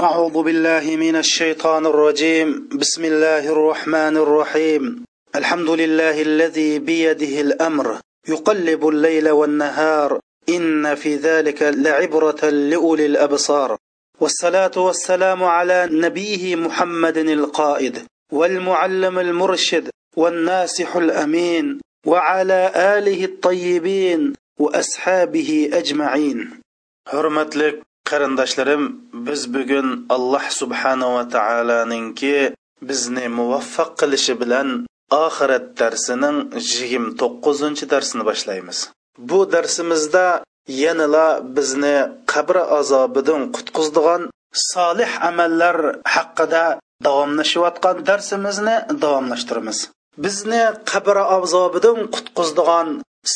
أعوذ بالله من الشيطان الرجيم. بسم الله الرحمن الرحيم. الحمد لله الذي بيده الأمر. يقلب الليل والنهار. إن في ذلك لعبرة لأولي الأبصار. والصلاة والسلام على نبيه محمد القائد. والمعلم المرشد. والناسح الأمين. وعلى آله الطيبين. وأصحابه أجمعين. Hurmatli qarindoshlarim biz bugun alloh subhanava taoloninki bizni muvaffaq qilishi bilan oxirat darsining yigirma to'qqizinchi darsini boshlaymiz. Bu darsimizda yanala bizni qabr azobidan qutqizdigan solih amallar haqida davomlashayotgan darsimizni davomlashtiramiz. Bizni qabr azobidan qutqizdigan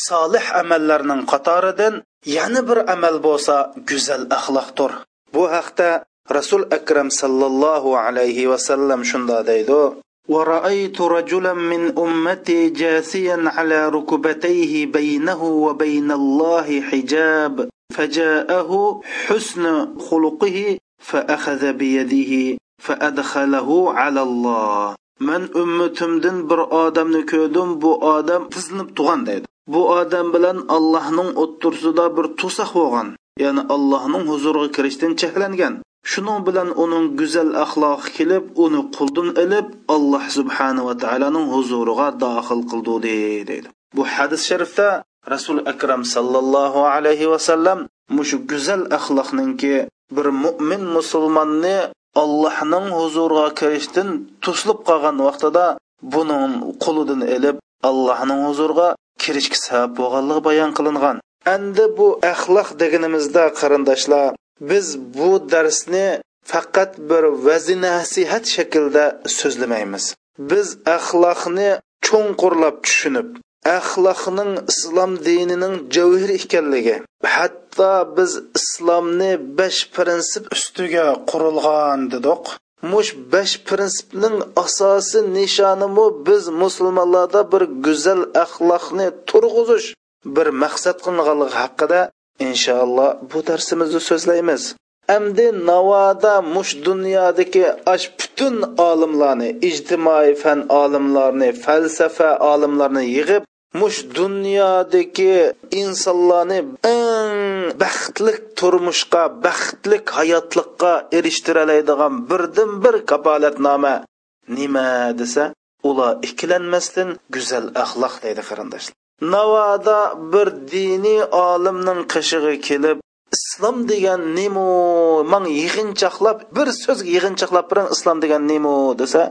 solih amallarning qatoridan yana bir amal bo'lsa go'zal axloqdir bu haqda rasul akram sallallohu alayhi vasallam shunda deydi. ورأيت رجلا من أمتي جاثيا على ركبتيه بينه وبين الله حجاب فجاءه حسن خلقه فأخذ بيده فأدخله على الله من أمتمدن بر آدم نكودم بو آدم تزنب تغان deydi. Bu odam bilan allohning o'ttirsida bir to'saq bo'lgan ya'ni allohning huzuriga kirishdan cheklangan. Shuning bilan uning go'zal axloqi kelib uni quldan ilib alloh subhanava taoloning huzuriga dohil qildi deydi. Bu hadis sharifda rasul akram sallallohu alayhi vasallam mushu go'zal axloqninki bir mo'min musulmonni allohning huzuriga kirishdan to'silib qolgan vaqtida buning qulidan ilib allohning huzuriga kirishga sabab bo'lganligi bayon qilingan. Endi bu axloq deganimizda qarindoshlar biz bu darsni faqat bir vazi nasihat shaklida so'zlamaymiz. Biz axloqni cho'nqurlab tushunib axloqning islom dinining javhir ekanligi hatto biz islomni besh prinsip ustiga qurilgan dedik. Mush besh prinsipning asosi nishonimi? Biz musulmonlarda bir go'zal axloqni turg'izish bir maqsad qilinganligi haqida inshaalloh bu darsimizda so'zlaymiz. Endi navoda mush dunyodagi ash butun olimlarni ijtimoiy fan olimlarni falsafa olimlarni yig'ib mush dunyodagi insonlarni eng baxtlik turmushga baxtlik hayotlikqa erishtiroladigan birdan bir kapolatnoma nima desa ular ikkilanmasdan go'zal axloq deydi qarindoshlar. Navoda bir diniy olimning qishig'i kelib islom degan nemu man yig'inchoqlab bir so'zga yig'inchoqlab birin islom degan nemu desa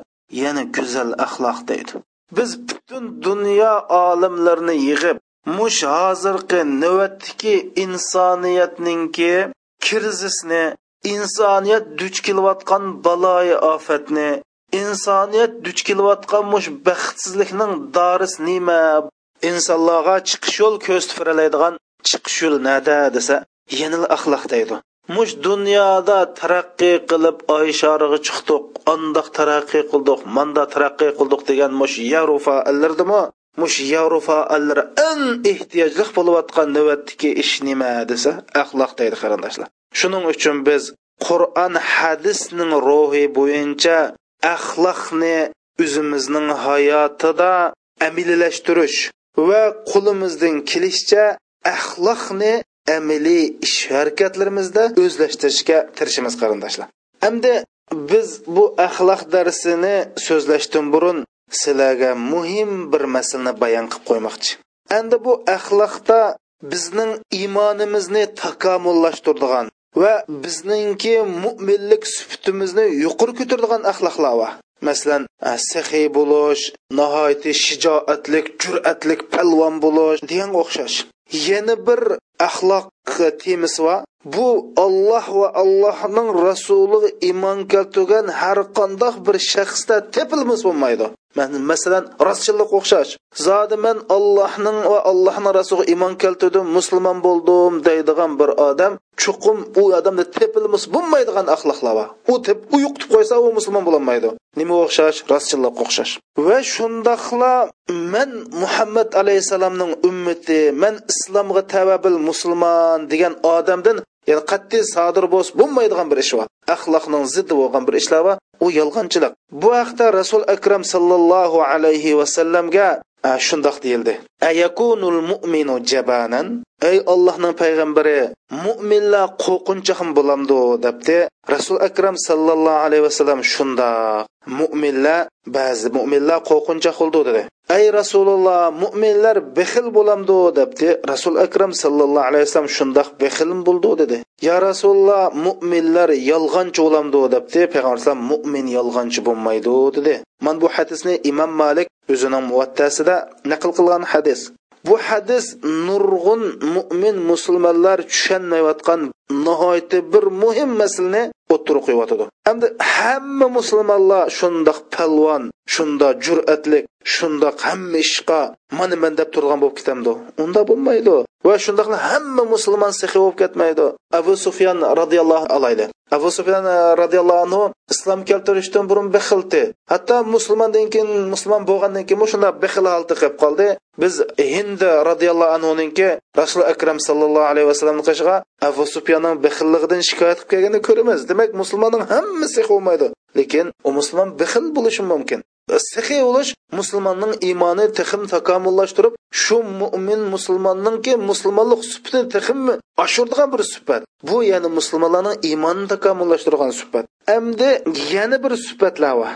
yana go'zal axloq deydi. Biz butun dunyo olimlarini yig'ib mush hozirgi navbatdagi insoniyatningki krizisni insoniyat duch kelayotgan baloyi ofatni insoniyat duch kelayotgan mush baxtsizlikning doris nima? Insonlarga chiqish yo'l ko'rsatib chiqish yo'l nada desa yana axloq deydi. Mush dunyoda taraqqiy qilib oy shariga chiqdiq andoq taraqqiy qildiq manda taraqqiy qildiq degan mush yevropa allardimi mush yevropa allar eng ehtiyojli bo'layotgan navbatdagi ish nima desa axloq deydi qarindoshlar. Shuning uchun biz qur'on hadisning ruhi bo'yicha axloqni o'zimizning hayotida amillashtirish va qo'limizdan kelishicha axloqni amiliy ish harakatlarimizda o'zlashtirishga tirishimiz qarindoshlar. Endi biz bu axloq darsini so'zlashdan burun sizlarga muhim bir masalani bayon qilib qo'ymoqchi. Endi bu axloqda bizning iymonimizni takomillashtiradigan va bizningki mo'minlik sifatimizni yuqori ko'taradigan axloqlar bor masalan saxiy bo'lish nihoyatda shijoatlik jur'atlik palvon bo'lish degan o'xshash. Yana bir axloq temisi bor bu olloh va allohning rasuliga iymon keltirgan har qandoq bir shaxsda tepilmas bo'lmaydi. Masalan rostchillik o'xshash. Zodi man allohning va allohning rasuliga iymon keltirdim musulmon bo'ldim deydigan bir odam chuqum u odamda tepilmas bo'lmaydigan axloqlar bor. U tep u qo'ysa u musulmon bo'lolmaydi nima o'xshash? Rostchillikqa o'xshash. Va shundoqla man muhammad alayhissalomning ummati man islomga tavabil musulmon degan odamdan ya'ni qat'iy sodir bo'lsa bo'lmaydigan bir ish bor axloqning ziddi bo'lgan bir ishlar bor u yolg'onchilik. Bu haqda rasul akram sallallohu alayhi vasallamga shundoq deyildi. Ayakunul mu'minu jabanan ey ollohning payg'ambari mo'minlar qo'rqinchoq bo'lamdi debdi rasul akram sallallohu alayhi vasallam shundoq. Mo'minlar ba'zi mo'minlar qo'rqinchoq bo'ldi dedi. Ey rasululloh mo'minlar bexil bo'lamdi debdi. Rasul akram sallallohu alayhi vasallam shundoq bexil bo'ldi dedi. Ya rasululloh mo'minlar yolg'onchi bo'lamdi debdi. Payg'ambar alayhisalom mo'min yolg'onchi bo'lmaydi dedi. Mana bu hadisni imom malik o'zining muvattasida naql qilgan hadis. Bu hadis nurg'un mo'min musulmonlar tushunmayotgan nihoyatda bir muhim masalani o'ttirib qo'yyotidi hamda hamma musulmonlar shundoq palvon shundoq jur'atlik shundoq hamma ishqa mana man deb turgan bo'lib ketamdi. Unda bo'lmaydi. Va shundoqla hamma musulmon sehi bo'lib ketmaydi. Abu sufyan roziyallohu alayhi. Abu sufyan roziyallohu anhu islom keltirishdan burun bexilti. Hatto musulmondan keyin musulmon bo'lgandan keyin shunda bexil holda qilib qoldi. Biz hind roziyallohu anhuninki rasul akram sallallohu alayhi vasallamni qishiga abu sufyanning bexilligidan shikoyat qilib kelganini ko'ramiz. Demak musulmonning hammasi bo'lmaydi. Lekin u musulmon bixil bo'lishi mumkin. Sixiy bo'lish musulmonning iymoni tixim takomillashtirib shu mo'min musulmonninki musulmonlik sifatini tiximmi oshirdigan bir sifat bu ya'ni musulmonlarning iymonini takomillashtirgan sifat endi yana bir sifatlar bor.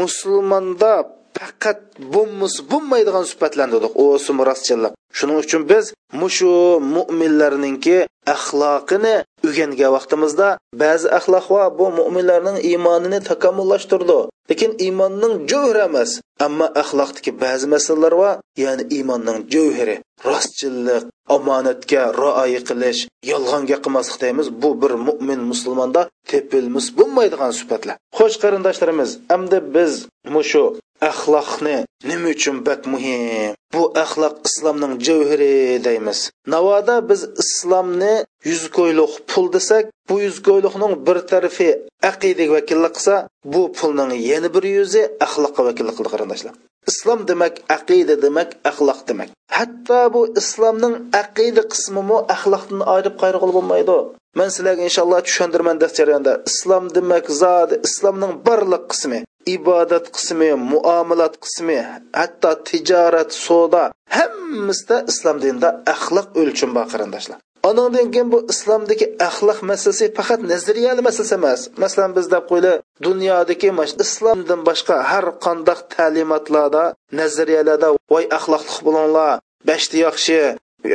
Musulmonda faqat bo'lmas bo'lmaydigan sifatlarni dedik o'sim rostchilik. Shuning uchun biz mushu mo'minlarninki axloqini o'rgangan vaqtimizda ba'zi axloq va bu mo'minlarning iymonini takomillashtirdi. Lekin iymonning jovhiri emas ammo axloqdagi ba'zi masalalar va ya'ni iymonning jovhiri rostchillik omonatga rioya qilish yolg'onga qilmaslik deymiz. Bu bir mo'min musulmonda tepilmis bo'lmaydigan sifatlar xo'sh qarindoshlarimiz endi biz mushu axloqni nima uchun bak muhim? Bu axloq islomning javhiri deymiz. Navoda biz islomni yuz ko'yliq pul desak bu yuz ko'yliqning bir tarafi aqidaga vakillik qilsa bu pulning yana bir yuzi axloqqa vakillik qildi qarindoshlar. Islom demak aqida demak axloq demak. Hatto bu islomning aqida qismimi axloqdan ayirib qayrg'il bo'lmaydi? Man sizlarga inshaalloh tushundirman dars jarayonida. Islom demak zot islomning barliq qismi. Ibodat qismi muomalat qismi hatto tijorat savdo hammasida islom dinida axloq o'lchim bor qarindoshlar Onundan keyin bu islomdagi axloq masalasi faqat nazariyali masalasi emas. Masalan, biz deb qo'yli dunyodagi islomdan boshqa har qanday ta'limotlarda, nazariyalarda voy axloqli bo'linglar, bashti yaxshi,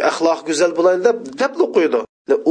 axloq go'zal bo'laydi deb deb qo'ydi.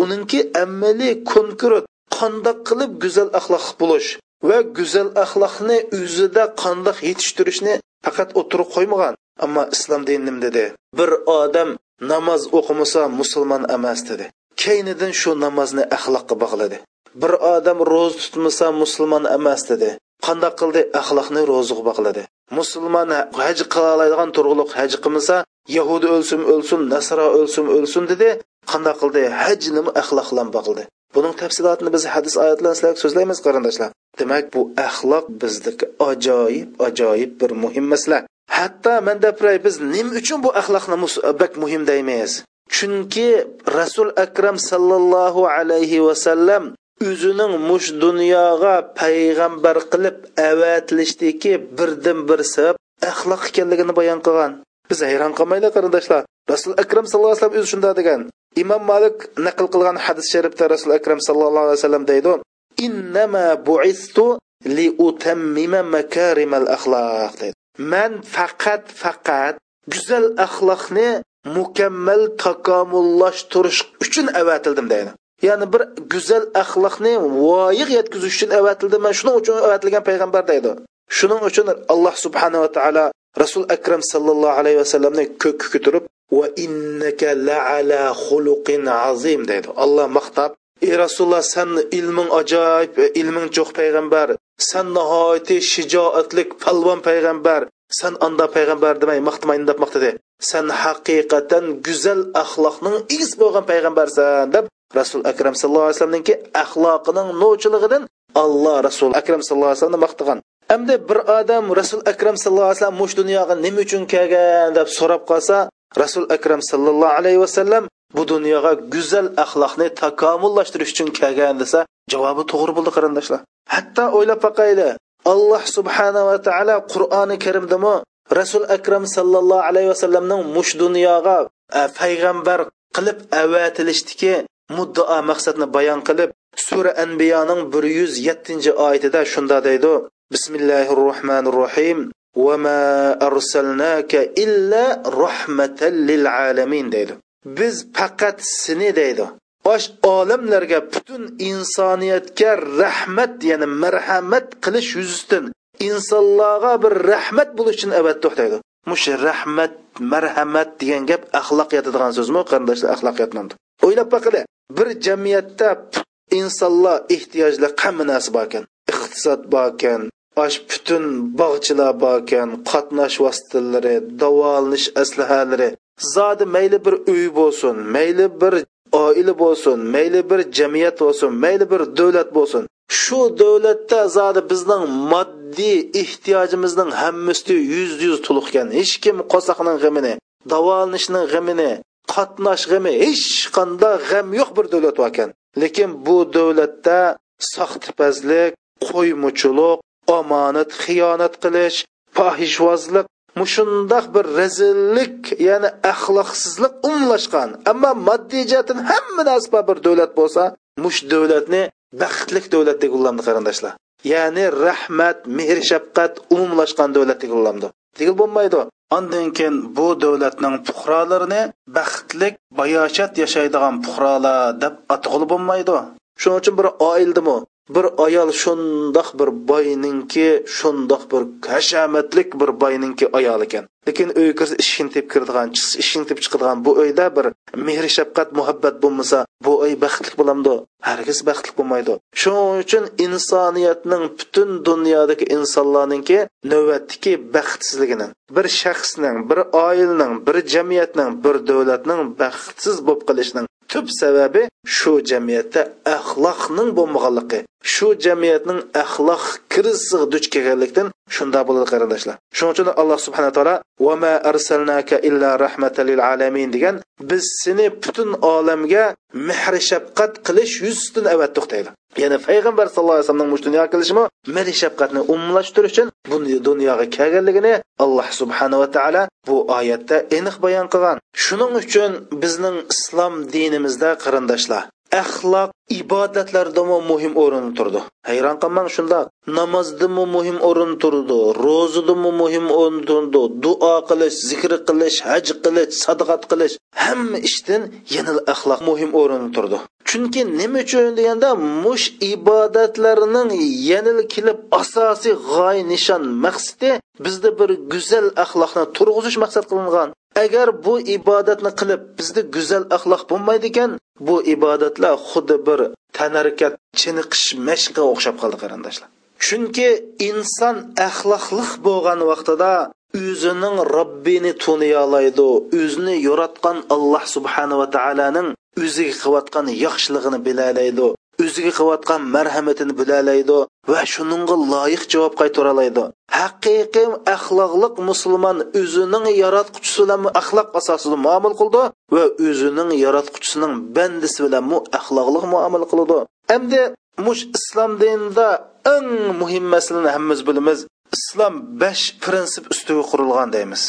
Uningki amaliy konkret qandoq qilib go'zal axloqli bo'lish va go'zal axloqni o'zida qandoq yetishtirishni faqat o'tirib qo'ymagan. Ammo islom dini dedi? Bir odam namoz o'qimasa musulmon emas dedi. Keynidan shu namozni axloqqa bog'ladi. Bir odam ro'za tutmasa musulmon emas dedi. Qandoq qildi? Axloqni ro'zaga bog'ladi. Musulmon haj qila oladigan turg'uliq haj qilmasa yahudi o'lsin o'lsin nasro o'lsin o'lsin dedi. Qandoq qildi? Haj nima axloq bilan bog'ladi. Buning tafsilotini biz hadis oyatlar sizlarga so'zlaymiz qarindoshlar. Demak bu axloq bizniki ajoyib ajoyib bir muhim masala hatto man dapiray biz nima uchun bu axloqni bak muhim deymiz? Chunki rasul akram sallallohu alayhi vasallam o'zining mush dunyoga payg'ambar qilib avatilishdiki birdan bir sabab axloq ekanligini bayon qilgan. Biz hayron qolmaylik qarindoshlar. Rasul akram sallallohu alayhi vasallam o'zi shunday degan. Imom malik naql qilgan hadis sharifda rasul akram sallallohu alayhi vasallam deydi innama buistu li utammima makarimal axloq deydi. Man faqat faqat go'zal axloqni mukammal takomillashtirish uchun avatildim deydi. Ya'ni bir go'zal axloqni voyiq yetkazish uchun avatildim man shuning uchun avatilgan payg'ambar deydi. Shuning uchun alloh subhanava taolo rasul akram sallallohu alayhi vasallamni ko'kka ko'tarib va innaka la'ala xuluqin azim deydi. Alloh maqtab. Ey rasululloh san ilming ajoyib ilming jo'q payg'ambar. San nihoyati shijoatlik palvon payg'ambar. San anda payg'ambar demay maqtamayin deb maqtadi. San haqiqatan go'zal axloqning egisi bo'lgan payg'ambarsan deb rasul akram sallallohu alayhi vasallamniki axloqining novchiligidan alloh rasul akram sallallohu alayhi vasallamni maqtagan. Amda bir odam rasul akram sallallohu alayhi vasallam mush dunyoga nima uchun kelgan? deb so'rab qolsa rasul akram sallallohu alayhi vasallam bu dunyoga go'zal axloqni takomillashtirish uchun kelgan desa javobi to'g'ri bo'ldi qarindoshlar. Hatto o'ylab boqayli alloh subhanava taolo qur'oni karimdami rasul akram sallallohu alayhi vasallamning mush dunyoga e, payg'ambar qilib avatilishdiki muddao maqsadni bayon qilib sura anbiyoning bir yuz yettinchi oyatida shunda deydi bismillahi rohmanir rohim وما أرسلناك إلا رحمة للعالمين deydi biz faqat seni deydi osh olamlarga butun insoniyatga rahmat ya'ni marhamat qilish yuzasidan insonlarga bir rahmat bo'lish uchun avatdiq deydi mush rahmat marhamat degan gap axloq yetadigan so'zmi qarindoshlar axloq yetmadi o'ylab boqili bir jamiyatda insonlar ehtiyojli hamma narsa bor ekan iqtisod bor ekan osh butun bog'chilar bor ekan qatnash vositalari davolanish aslahalari. Zodi mayli bir uy bo'lsin mayli bir oila bo'lsin mayli bir jamiyat bo'lsin mayli bir davlat bo'lsin. Shu davlatda zodi bizning moddiy ehtiyojimizning hammasi yuz yuz to'liq hech kim qo'saqning g'amini davolanishning g'amini qatnash g'ami hech qanday g'am yo'q bir davlat ekan lekin bu davlatda soxtipazlik qo'ymuchilik omonat xiyonat qilish fohishvozlik mushundoq bir razillik ya'ni axloqsizlik umlashgan. Ammo moddiy jihatdan hamma narsa bir davlat bo'lsa mush davlatni baxtlik davlat deb ulamdi qarindoshlar. Ya'ni rahmat mehr shafqat umumlashgan davlat deb ulamdi. Degil bo'lmaydi. Ondan keyin bu davlatning fuqarolarini baxtlik, bayoshat yashaydigan fuqarolar deb atg'ul bo'lmaydi. Shuning uchun bir oildimi bir ayol shundoq bir boyninki shundoq bir hashamatlik bir boyninki ayol ekan. Lekin uyga kirsa eshikni tep kiradigan eshikni tep chiqadigan bu uyda bir mehr shafqat muhabbat bo'lmasa bu uy baxtli bo'lamdi. Hargiz baxtli bo'lmaydi. Shuning uchun insoniyatning butun dunyodagi insonlarninki navbatdagi baxtsizligini bir shaxsning bir oilaning bir jamiyatning bir davlatning baxtsiz bo'lib qolishining tub sababi shu jamiyatda axloqning bo'lmaganligi shu jamiyatning axloq krizisiga duch kelganlikdan shunda bo'ladi qarindoshlar. Shuning uchun alloh subhana taolo va ma arsalnaka illa rahmatalil alamin degan biz seni butun olamga mehri shafqat qilish yuzidan avatdiq deydi ya'ni payg'ambar sallallohu alayhi vasallamning mush dunyoga kelishimi mehri shafqatni umumlashtirish uchun bu dunyoga kelganligini alloh subhanava taolo bu oyatda aniq bayon qilgan. Shuning uchun bizning islom dinimizda qarindoshlar axloq ibodatlardami muhim o'rin turdi. Hayron qolmang shundoq. Namozdami muhim o'rin turdi ro'zadami muhim o'rin turdi. Duo qilish zikr qilish haj qilish sadaqat qilish hamma ishdan yana axloq muhim o'rin turdi. Chunki nima uchun deganda mush ibodatlarning yanil kelib asosiy g'oya nishon maqsadi bizda bir go'zal axloqni turg'izish maqsad qilingan. Agar bu ibodatni qilib bizda go'zal axloq bo'lmaydi ekan bu ibodatlar xuddi bir tanarkat chiniqish mashqqa o'xshab qoldi qarindoshlar. Chunki inson axloqliq bo'lgan vaqtida o'zining robbini tuniyolaydi o'zini yaratgan alloh subhanava taoloning o'ziga qilayotgan yaxshiligini bilalaydi o'ziga qilayotgan marhamatini bilalaydi va shuningga loyiq javob qaytaralaydi. Haqiqiy axloqliq musulmon o'zining yaratquchisi bilan axloq asosida muomala qildi va o'zining yaratquchisining bandisi bilan mu axloqliq muomala qiladi endi mush islom dinida eng muhim masalani hammamiz bilamiz. Islom besh prinsip ustiga qurilgan deymiz.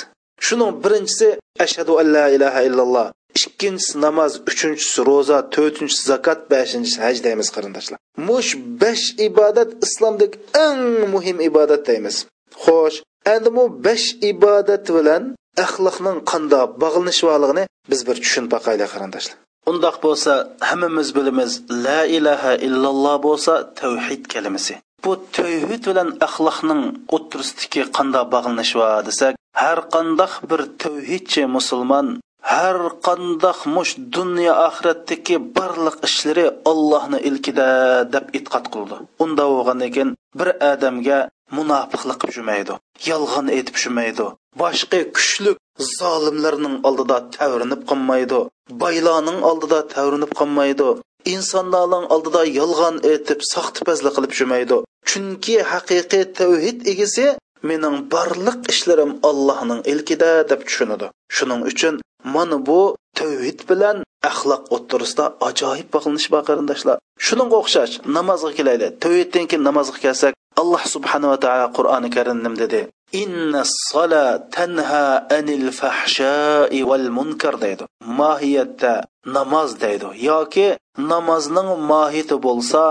Shuning birinchisi ashhadu an la ilaha illalloh ikkinchisi namoz uchinchisi ro'za to'rtinchisi zakot beshinchisi haj deymiz qarindoshlar. Mush besh ibodat islomdagi eng muhim ibodat deymiz. Xo'sh endi bu besh ibodat bilan axloqning qandoq bog'lanishvorligini biz bir tushunib boqaylik qarindoshlar. Undoq bo'lsa hammamiz bilamiz la ilaha illalloh bo'lsa tavhid kalimasi. Bu tavhid bilan axloqning o'ttirisidagi qandoq bog'lanish bor desak har qandoq bir tavhidchi musulmon har qandoq mush dunyo oxiratdagi barliq ishlari ollohni ilkida deb e'tiqod qildi. Unda bo'lgandan keyin bir odamga munofiqlik qilib jumaydi yolg'on aytib jumaydi boshqa kuchli zolimlarning oldida tavrinib qolmaydi boylarning oldida tavrinib qolmaydi insonlarning oldida yolg'on aytib soxtipazlik qilib jumaydi chunki haqiqiy tavhid egasi mening barliq ishlarim allohning ilkida deb tushunadi. Shuning uchun mana bu tavhid bilan axloq o'ttirisida ajoyib bog'lanish bor qarindoshlar. Shunga o'xshash namozga kelayli tavhiddan keyin namozga kelsak alloh subhanava taolo qur'oni karim dedi. Inna sola tanha anil fahshai val munkar deydi. Mohiyatda namoz deydi. Yoki namozning mohiyati bo'lsa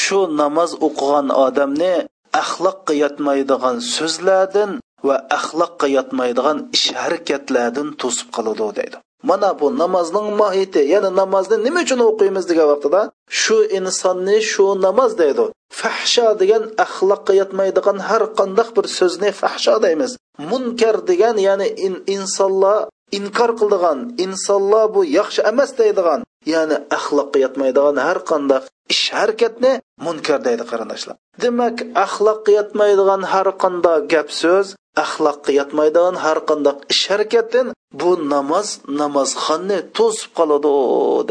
shu namoz o'qigan odamni axloqqa yotmaydigan so'zlardan va axloqqa yotmaydigan ish harakatlardan to'sib qoladi deydi. Mana bu namozning mohiyati ya'ni namozni nima uchun o'qiymiz degan vaqtida shu insonni shu namoz deydi. Fahsha degan axloqqa yotmaydigan har qanday bir so'zni fahsha deymiz. Munkar degan ya'ni in, insonlar inkor qildigan insonlar bu yaxshi emas deydigan ya'ni axloqqa yetmaydigan har qanday ish harakatni munkar deydi qarindoshlar. Demak axloqqa yetmaydigan har qanday gap so'z axloqqa yetmaydigan har qanday ish harakatdan bu namoz namozxonni to'sib qoladi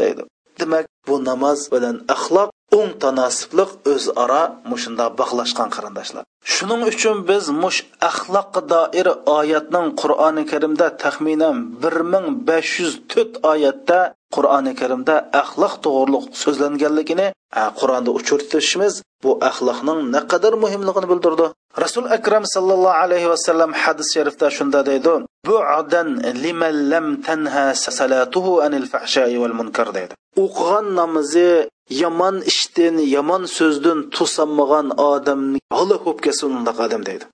deydi. Demak bu namoz bilan axloq o'ng tanosibliq o'zaro mushunda bog'lashgan qarindoshlar. Shuning uchun biz mush axloqqa doir oyatning qur'oni karimda taxminan bir ming besh yuz to'rt oyatda qur'oni karimda axloq to'g'riliq so'zlanganligini qur'onda uchirtishimiz bu axloqning naqadar muhimligini bildirdi. Rasul akram sallallohu alayhi vasallam hadis sharifda shunda deydi bu'dan liman lam tanha salatuhu anil fahsha'i wal munkar deydi. O'qigan namozi yomon ishdan yomon so'zdan to'sanmagan odamni holi bo'lib kelsin undaq odam deydi.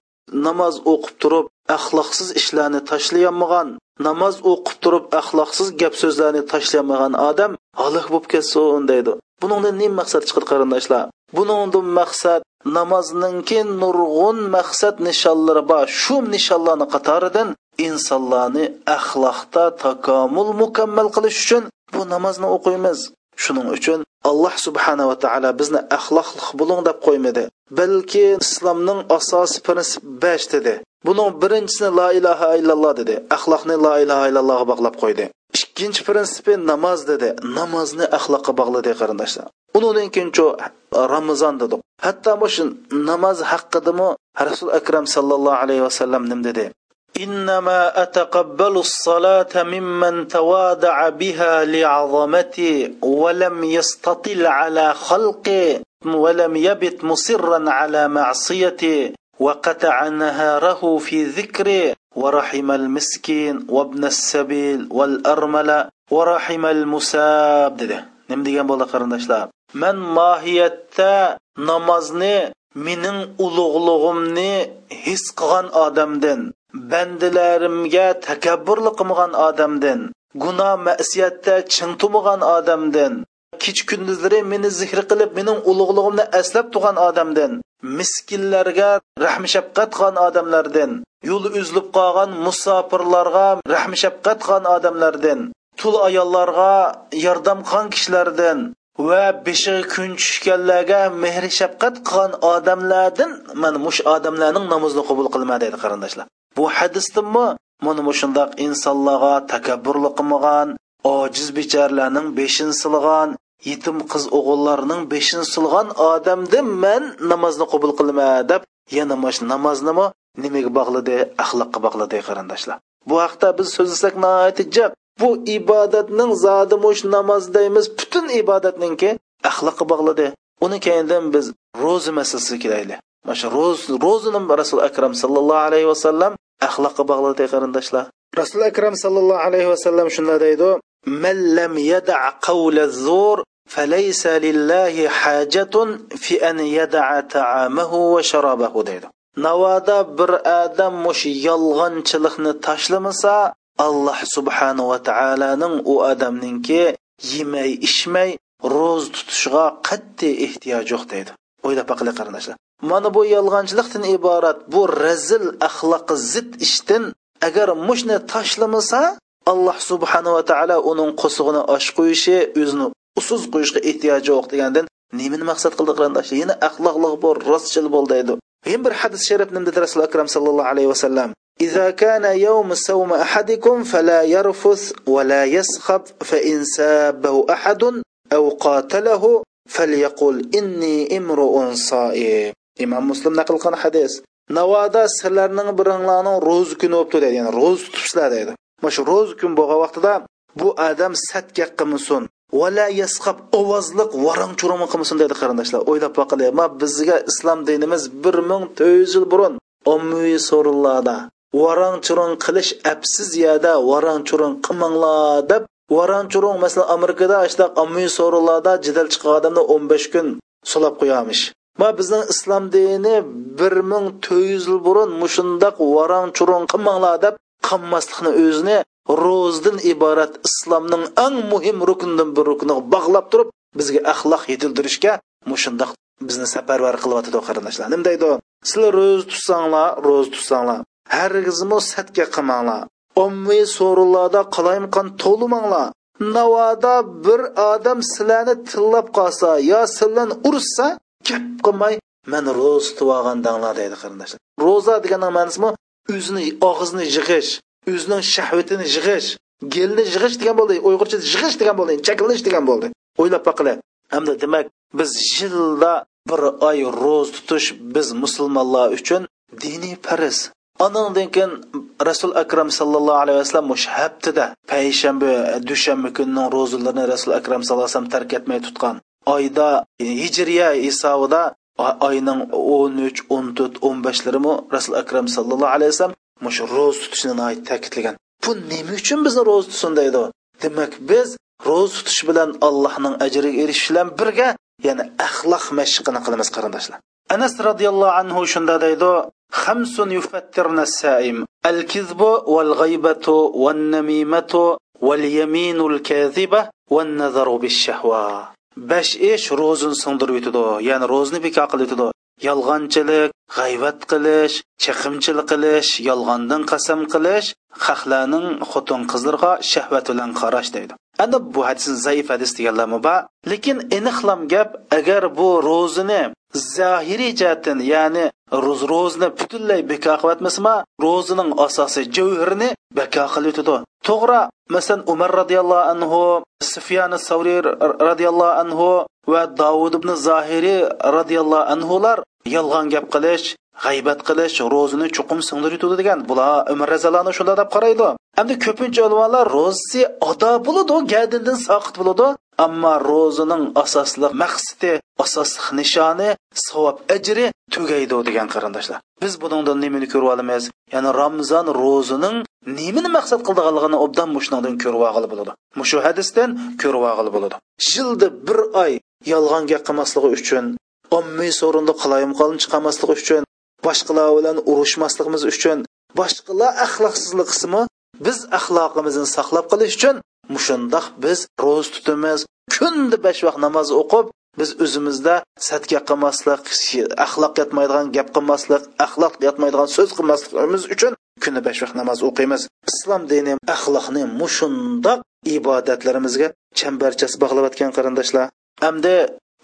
Namoz o'qib turib axloqsiz ishlarni tashlayolmagan namoz o'qib turib axloqsiz gap so'zlarni tashlayolmagan odam halok bo'lib ketsin deydi. Buningdan nima maqsad chiqadi qarindoshlar? Buningdan maqsad namozninki nurg'un maqsad nishonlari bor. Shu nishonlarni qatoridan insonlarni axloqda takomul mukammal qilish uchun bu namozni o'qiymiz. Shuning uchun alloh subhanava taolo bizni axloqli bo'ling deb qo'ymadi. Balki islomning asosiy prinsip besh dedi. Buning birinchisini la ilaha illalloh dedi. Axloqni la ilaha illallohga bog'lab qo'ydi. Ikkinchi prinsipi namoz dedi. Namozni axloqqa bog'ladi qarindoshlar undan keyin ramazon dedi. Hatto shu namoz haqidami rasul akram sallallohu alayhi vasallam nim dedi? إنما أتقبل الصلاة ممن توادع بها لعظمتي ولم يستطل على خلقي ولم يبت مصرا على معصيتي وقطع نهاره في ذكري ورحم المسكين وابن السبيل والأرمل ورحم المساب. dedi nima degan bo'ldi qarindoshlar man mening ulug'lig'imni his qilgan odamdan bandilarimga takabburlik qilmagan odamdan gunoh masiyatda ching tumagan odamdan kech kunduzlari meni zikr qilib mening ulug'lig'imni eslab turgan odamdan miskinlarga rahm shafqat qilgan odamlardan yo'l uzilib qolgan musofirlarga rahm shafqat qilgan odamlardan tul ayollarga yordam qilgan kishilardan va beshig'i kun tushganlarga mehr shafqat qilgan odamlardan mana mush odamlarning namozini qabul qilma deydi qarindoshlar. Bu hadisdimi? Mana mushundoq insonlarga takabburlik qilmagan ojiz becharalarning beshin silg'an yetim qiz o'g'illarning beshin silg'an odamdan man namozni qabul qilma deb yana mash namoznimi? Nimaga bog'ladi? Axloqqa bog'ladi qarindoshlar. Bu haqda biz so'zlasak jab bu ibodatning zodi mush namoz deymiz butun ibodatninki axloqqa bog'ladi uni keyindan biz ro'za masalasiga kelaylik mana shu ro'z ro'zini rasul akram sallallohu alayhi vasallam axloqqa bog'ladi qarindoshlar rasul akram sallallohu alayhi vasallam shunday deydi man lam yada qawla zur فليس لله حاجة في أن يدع طعامه وشرابه deydi navoda bir odam mush yolg'onchilikni tashlamasa alloh subhanava taoloning u odamninki yemay ichmay ro'z tutishga qat'iy ehtiyoj yo'q deydi. O'ylab baqili qarindoshlar mana bu yolg'onchilikdan iborat bu razil axloqi zid ishdan agar mushni tashlamasa alloh subhanava taolo uning qo'sig'ini osh qo'yishi o'zini usiz qo'yishga ehtiyoji yo'q degandan nimani maqsad qildi qarindoshlar yana axloqli bo'l rostchil bo'l deydi. Yana bir hadis sharif nimda rasul akram sallallohu alayhi vasallam إذا كان يوم سوم أحدكم فلا يرفث ولا يسخب فإن سابه أحد أو قاتله فليقل إني امرؤ صائم imom muslim naql qilgan hadis navoda sizlarning biringlarning ro'za kuni bo'libdi deydi ya'ni ro'za tutibsizlar deydi mana shu ro'za kun bo'lgan vaqtida bu odam satga qilmasin vala yasqab ovozliq varang churang qilmasin dedi qarindoshlar o'ylab boqilik ma bizga islom dinimiz bir ming to'rt yuz yil burun ommaviy so'rinlarda varang churang qilish absiz yada varang churang qilmanglar deb varang churang masalan amerikada shunaqa ommaviy so'rovlarda jidal chiqqan odamni o'n besh kun sulab qo'yamish ma bizning islom dini bir ming to'rt yuz yil burun mushundoq varang churang qilmanglar deb qilmaslikni o'zini ro'zdan iborat islomning eng muhim ruknidan bir rukniga bog'lab turib bizga axloq yetildirishga mushundoq bizni safarvar qilyotidi qarindoshlar. Nima deydi? Sizlar ro'za tutsanglar ro'za tutsanglar. Hargizmi satga qilmanglar ommaviy so'rinlarda qalayimqon to'limanglar navoda bir odam sizlarni tillab qolsa yo sizlarni ursa gap qilmay man ro'za tutib deydi qarindoshlar. Ro'za deganning ma'nosi o'zini og'izni yig'ish o'zining shahvatini yig'ish gelni yig'ish degan bo'ldi uyg'urcha yig'ish degan bo'ldi chakilish degan bo'ldi. O'ylab boqinglar hamda demak biz yilda bir oy ro'za tutish biz musulmonlar uchun diniy farz Ondan keyin Rasul Akram sallallohu alayhi vasallam mush haftada payshanba, dushanba kunning ro'zalarini Rasul Akram sallallohu alayhi vasallam tark etmay tutgan. Oyda hijriya hisobida oyning 13, 14, 15larimi Rasul Akram sallallohu alayhi vasallam mush ro'z tutishni ta'kidlagan. Bu nima uchun bizni ro'z tutsin deydi demak biz ro'z tutish bilan allohning ajriga erishish bilan birga ya'ni axloq mashqini qilamiz qarindoshlar. anas roziyallohu anhu shunda deydi خمس يفترن السائم الكذب والغيبة والنميمة واليمين الكاذبة والنظر بالشهوة besh ish ro'zini singdirib yutadi ya'ni ro'zini bekor qilib yutadi yolg'onchilik g'ayvat qilish chiqimchilik qilish yolg'ondan qasam qilish haqlarning xotin qizlarga shahvat bilan qarash deydi endi bu hadis zaif hadis deganlarmi bor lekin aniqlam gap agar bu ro'zini zohiriy jihatdan ya'ni ro'z ro'zni butunlay bekor qilyotmasmi ro'zining asosi javhirini bekor qilyotidi to'g'ri masalan umar roziyallohu anhu sufyan savriy roziyallohu anhu va davud ibn zohiriy roziyallohu anhular yolg'on gap qilish g'aybat qilish ro'zini chuqum singdirib degan. Bular umar razalani shunday deb qaraydi. Endi ko'pincha ulamolar ro'zasi ado bo'ladi gadindan soqit bo'ladi. Ammo ro'zining asosli maqsadi asosli nishoni savob ajri tugaydi degan qarindoshlar. Biz bundan nimani ko'rib olamiz. Ya'ni ramzon ro'zining nimani maqsad qildiganligini obdan mushundan ko'rib olg'ili bo'ladi. Mushu hadisdan ko'rib olg'ili bo'ladi. Yilda bir oy yolg'on gap qilmasligi uchun ommiy so'rinda qalayim qolin chiqarmasligi uchun boshqalar bilan urushmasligimiz uchun boshqalar axloqsizlik qismi biz axloqimizni saqlab qolish uchun mushundoq biz ro'z tutamiz. Kunda besh vaqt namoz o'qib biz o'zimizda satga qilmaslik axloq yotmaydigan gap qilmaslik axloq yotmaydigan so'z qilmasligimiz uchun kuni besh vaqt namoz o'qiymiz. Islom dini axloqni mushundoq ibodatlarimizga chambarchas bog'layotgan qarindoshlar. Hamda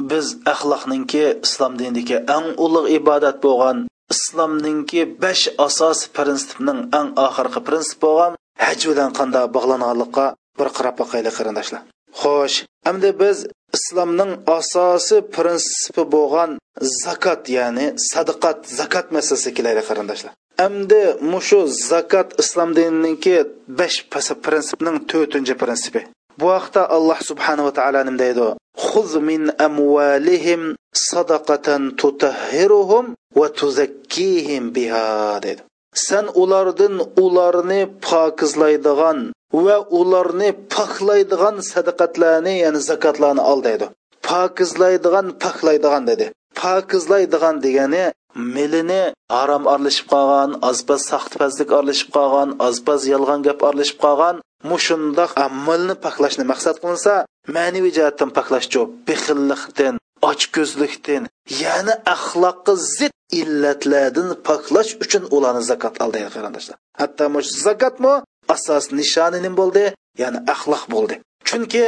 biz axloqninki islom dinidagi eng ulug' ibodat bo'lgan islomninki besh asos prinsipning eng oxirgi prinsip bo'lgan haj bilan qanday bog'langanlikqa bir qarab boqaylik qarindoshlar xo'sh endi biz islomning asosi prinsipi bo'lgan zakot ya'ni sadaqat zakot masalasiga kelaylik qarindoshlar endi mushu zakot islom dinininki besh prinsipning to'rtinchi prinsipi bu haqda alloh subhanava taolo nima deydi خذ من أموالهم صدقة تطهرهم وتزكيهم بها dedi sen ulardan ularını pakızlaydıgan ve ularını paklaydıgan sadaqatlarni ya'ni zakatlarını al deydi Pakızlaydıgan, paklaydıgan dedi. Pakızlaydıgan degeni milini harom aralashib qolgan ozpaz saxtpazlik aralashib qolgan ozpaz yolg'on gap aralashib qolgan mushundoq amalni paklashni maqsad qilinsa ma'naviy jihatdan paklash paklashchu bexillikdan ochko'zlikdan ya'ni axloqqa zid illatlardan poklash uchun ularni zakot al qarindoshlar. Hatto zakotmi asos nishoni nim bo'ldi ya'ni axloq bo'ldi. Chunki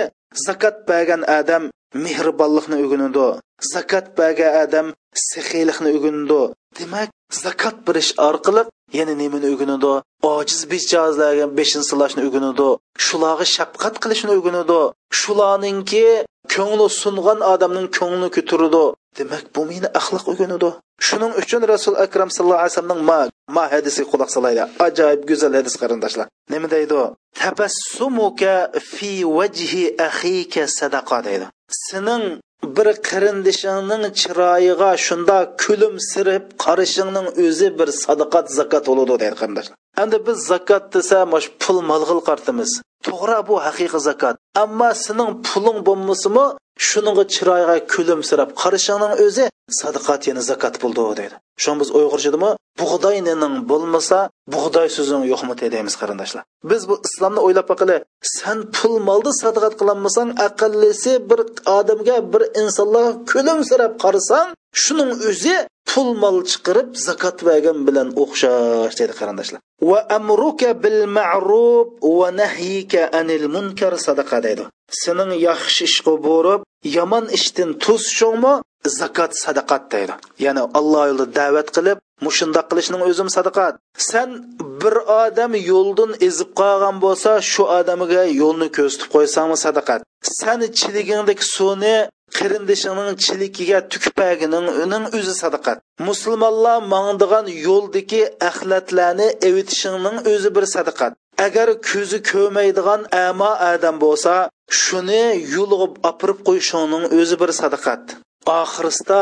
zakot bergan odam mehribonlikni o'rganadi zakot bergan odam sehiylikni o'rganadi. Demak zakot berish orqali yana nimani o'rganadi? Ojiz bechozlarga beshin silashni o'rganadi shularga shafqat qilishni o'rganadi. Shularninki ko'ngli sungan odamning ko'ngli ko'taradi. Demak bu meni axloq o'rganadi shuning uchun rasul akram sallallohu alayhi vasallamning ma ma hadisiga quloq solaydi ajoyib go'zal hadis qarindoshlar. Nima deydi tabassumuka fi vajhi akhika sadaqa deydi. Sening bir qarindishingning chiroyiga shunda kulimsirib qarashingning o'zi bir sadaqat zakot bo'ladi deydi qarindoshlar. Endi biz zakot desa mana shu pul molg'il qartimiz. To'g'ri bu haqiqiy zakot ammo sening puling bo'lmasimi shuninga chiroyga kulimsirab qarashingning o'zi sadaqat yana zakot bo'ldi deydi. Shu biz uyg'urchadimi bug'doyning bo'lmasa bug'doy so'zing yo'qmi deymiz qarindoshlar. Biz bu islomni o'ylab boqili san pul molni sadaqat qilolmasang aqllisi bir odamga bir insonlarga kulimsirab qarasang shuning o'zi pul mol chiqarib zakot bergan bilan o'xshash dedi qarindoshlar. Va amruka bil ma'ruf va nahyika anil munkar sadaqa deydi. Sening yaxshi ishga borib yomon ishdan to'sishingmi zakot sadaqat deydi. Ya'ni alloh yo'lida da'vat qilib mushundoq qilishning o'zim sadaqat. San bir odam yo'ldan ezib qolgan bo'lsa shu odamiga yo'lni ko'rsatib qo'ysangmi sadaqat? San chiligingdagi suvni qirindishining chilikiga tukpagining uning o'zi sadaqat musulmonlar mangdigan yo'ldagi axlatlarni evitishingning o'zi bir sadaqat agar ko'zi ko'maydigan amo odam bo'lsa shuni yulg'ib opirib qo'yishingning o'zi bir sadaqat oxirisda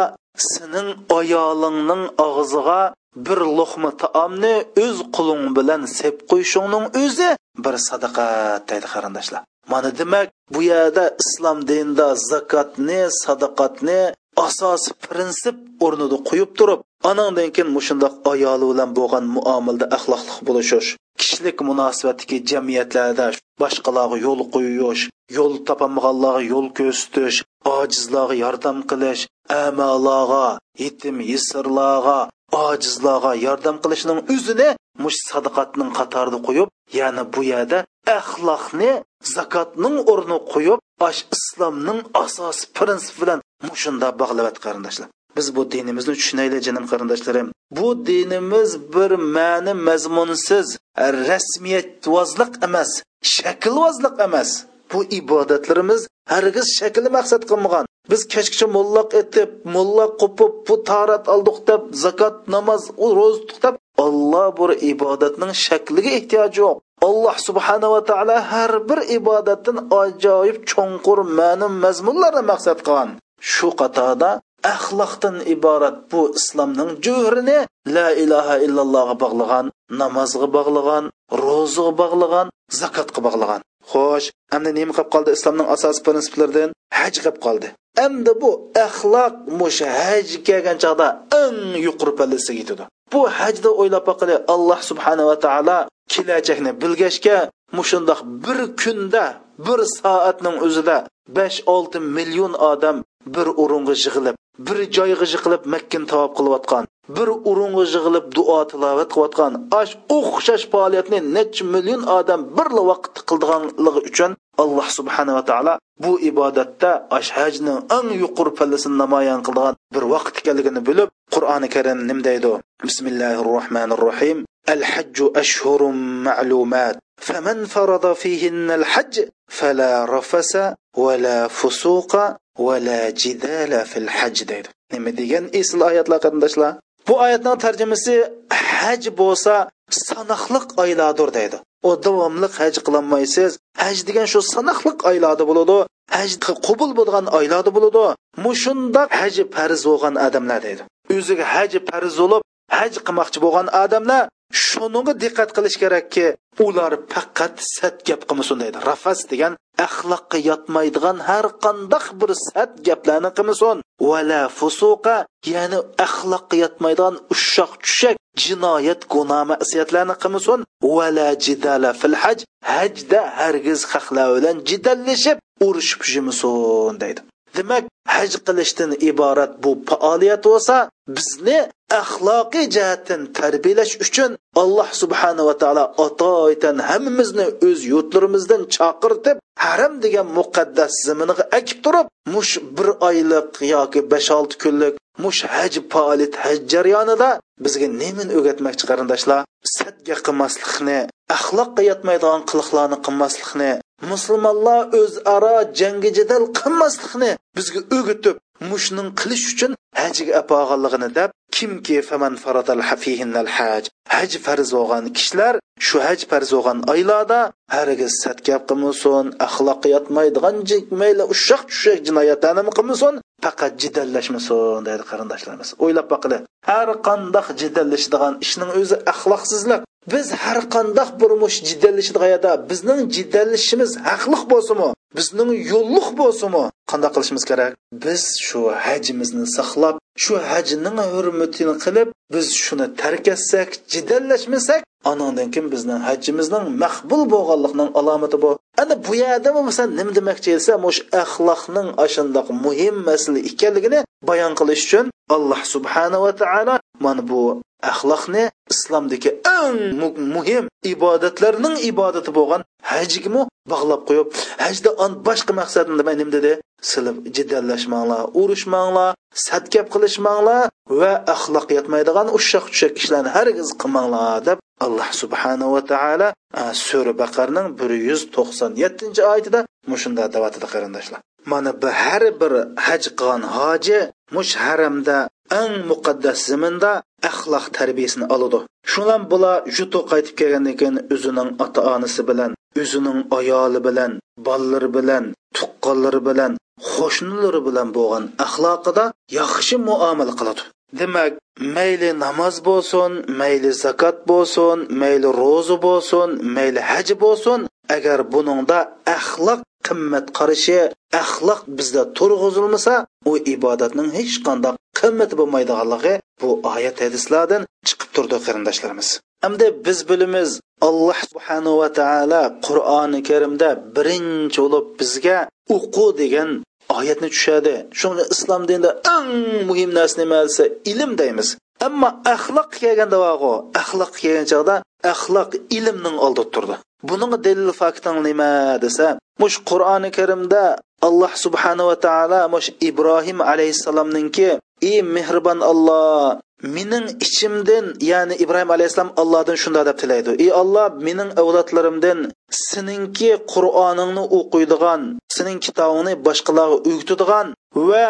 sening ayolingning og'ziga bir luqma taomni o'z quling bilan sep qo'yishingning o'zi bir sadaqat deydi qarindoshlar. Mana demak bu yerda islom dinida zakotni sadaqatni asosiy prinsip o'rnida qo'yib turib anandan keyin mushundoq ayoli bilan bo'lgan muomalada axloqli bo'lishish kishilik munosabatdagi jamiyatlarda boshqalarga yo'l qo'yish yo'l topamaganlarga yo'l ko'rsatish ojizlarga yordam qilish amalarga yetim yesirlarga ojizlarga yordam qilishning o'zini mush sadaqatning qatorida qo'yib ya'ni bu yerda axloqni zakotning o'rni qo'yib ash islomning asosi prinsipi bilan mushunda bog'layapti qarindoshlar biz bu dinimizni tushunaylik jinim qarindoshlarim bu dinimiz bir ma'ni mazmunsiz rasmiyatvozlik emas shaklvozlik emas bu ibodatlarimiz hargiz shakli maqsad qilmagan biz kechgacha mollaq etib molla qo'pib bu tarat oldik deb zakot namoz ro'za tutib Alloh bu ibodatning shakliga ehtiyoji yo'q. Alloh subhanava taolo har bir ibodatdan ajoyib cho'nqur ma'ni mazmunlarni maqsad qilgan. Shu qatorda axloqdan iborat bu islomning juhrini la ilaha illallohga bog'lagan namozga bog'lagan ro'zaga bog'lagan zakotga bog'lagan. Xo'sh endi nima qilib qoldi islomning asosiy prinsiplaridan? Haj qilib qoldi. Endi bu axloq musha haj kelgan chaqda eng yuqori pallasiga yetadi. Bu hajda o'ylab boqili alloh subhanava taolo kelajakni bilgachga mushundoq bir kunda bir soatning o'zida besh olti million odam bir o'ringa yig'ilib bir joyga yig'ilib makkin tavob qilayotgan bir o'ringa yig'ilib duo tilovat qilayotgan ash o'xshash faoliyatni necha million odam bir vaqtda qildiganligi uchun alloh subhanava taolo bu ibodatda ash hajni eng yuqori pallasini namoyon qilgan bir vaqt ekanligini bilib qur'oni karim nim deydi bismillahi rohmanir rohim الحج أشهر معلومات فمن فرض فيهن الحج فلا رفس ولا فسوق ولا جدال في الحج deydi nima degan esl oyatlar qarindoshlar bu oyatning tarjimasi haj bo'lsa sanoqliq oylardir deydi u davomli haj qilolmaysiz haj degan shu sanoqliq oylarda bo'ladi. Haj qabul bo'lgan oylarda bo'ladi. Mushundoq haj farz bo'lgan odamlar deydi o'ziga haj farz bo'lib haj qilmoqchi bo'lgan odamlar shunga diqqat qilish kerakki ular faqat sat gap qilmasin deydi. Rafas degan axloqqa yotmaydigan har qandaq bir sat gaplarni qilmasin. Vala fusuqa ya'ni axloqqa yotmaydigan ushoq tushak jinoyat gunoh masiyatlarni qilmasin. Vala jidala fil haj hajda hargiz haqlar bilan jidallashib urushib yurmasin deydi. Demak haj qilishdan iborat bu faoliyat bo'lsa bizni axloqiy jihatdan tarbiyalash uchun alloh subhanava taolo atoytan hammamizni o'z yurtlarimizdan chaqirtib haram degan muqaddas ziminiga akib turib mush bir oylik yoki besh olti kunlik mush haj faoliyat haj jarayonida bizga nimani o'rgatmoqchi qarindoshlar sadga qilmaslikni axloqqa yotmaydigan qiliqlarni qilmaslikni musulmonlar o'zaro jangi jadal qilmaslikni bizga o'gitib mushning qilish uchun hajga apog'anligini deb kimki faman faradal hafihinnal haj haj farz bo'lgan kishilar shu haj farz bo'lgan oylarda hargiz satgap qilmasin axloqqa yotmaydigan mayli ushoq tushak jinoyatlarni qilmasin faqat jidallashmasin deydi qarindoshlarimiz. O'ylab boqili har qandoq jidallashadigan ishning o'zi axloqsizlik. Biz har qandoq bir mush jiddallashadigan bizning jiddallashishimiz haqliq bo'lsinmi? Bizning yo'lliq bo'lsinmi? Qanday qilishimiz kerak? Biz shu hajimizni saqlab shu hajning hurmatini qilib biz shuni tark etsak jiddallashmasak anandan keyin bizning hajimizning maqbul bo'lganligining alomati bu ana bu yerda bo'lmasa nima demoqchi esa mush axloqning ashundoq muhim masala ekanligini bayon qilish uchun alloh subhanava taolo mana bu axloqni islomdagi eng muhim ibodatlarning ibodati bo'lgan hajgimi bog'lab qo'yib hajda boshqa maqsadni nima nim dedi. Silib jiddallashmanglar urushmanglar sadgap qilishmanglar va axloq yetmaydigan ushoq tushak ishlarni hargiz qilmanglar deb alloh subhanahu va taolo sura baqarning bir yuz to'qson yettinchi oyatida mushunda davatida qarindoshlar mana bu har bir haj qilgan hoji mush haramda eng muqaddas zaminda axloq tarbiyasini oladi. Shundan bular jutu qaytib kelgandan keyin o'zining ota onasi bilan o'zining ayoli bilan bolalari bilan tuqqanlari bilan qo'shnilari bilan bo'lgan axloqida yaxshi muomala qiladi. Demak mayli namoz bo'lsin mayli zakot bo'lsin mayli ro'za bo'lsin mayli haj bo'lsin agar buningda axloq qimmat qarashi axloq bizda turg'izilmasa u ibodatning hech qanday qimmati bo'lmaydiganligi bu oyat hadislardan chiqib turdi qarindoshlarimiz. Hamda biz bilamiz alloh subhanahu va taolo qur'oni karimda birinchi bo'lib bizga o'qu degan oyatni tushadi. Shuni islom dinida eng muhim narsa nima desa ilm deymiz. Ammo axloq kelganda axloq kelgan chog'da axloq ilmning oldida turdi. Buning dalil fakting nima desa mush qur'oni karimda alloh subhanava taolo mush ibrohim alayhissalomninki ey mehribon olloh mening ichimdan ya'ni ibrohim alayhissalom allohdan shunday deb tilaydi. Ey olloh mening avlodlarimdan seninki qur'oningni o'qiydigan sening kitobingni boshqalarga o'gitadigan va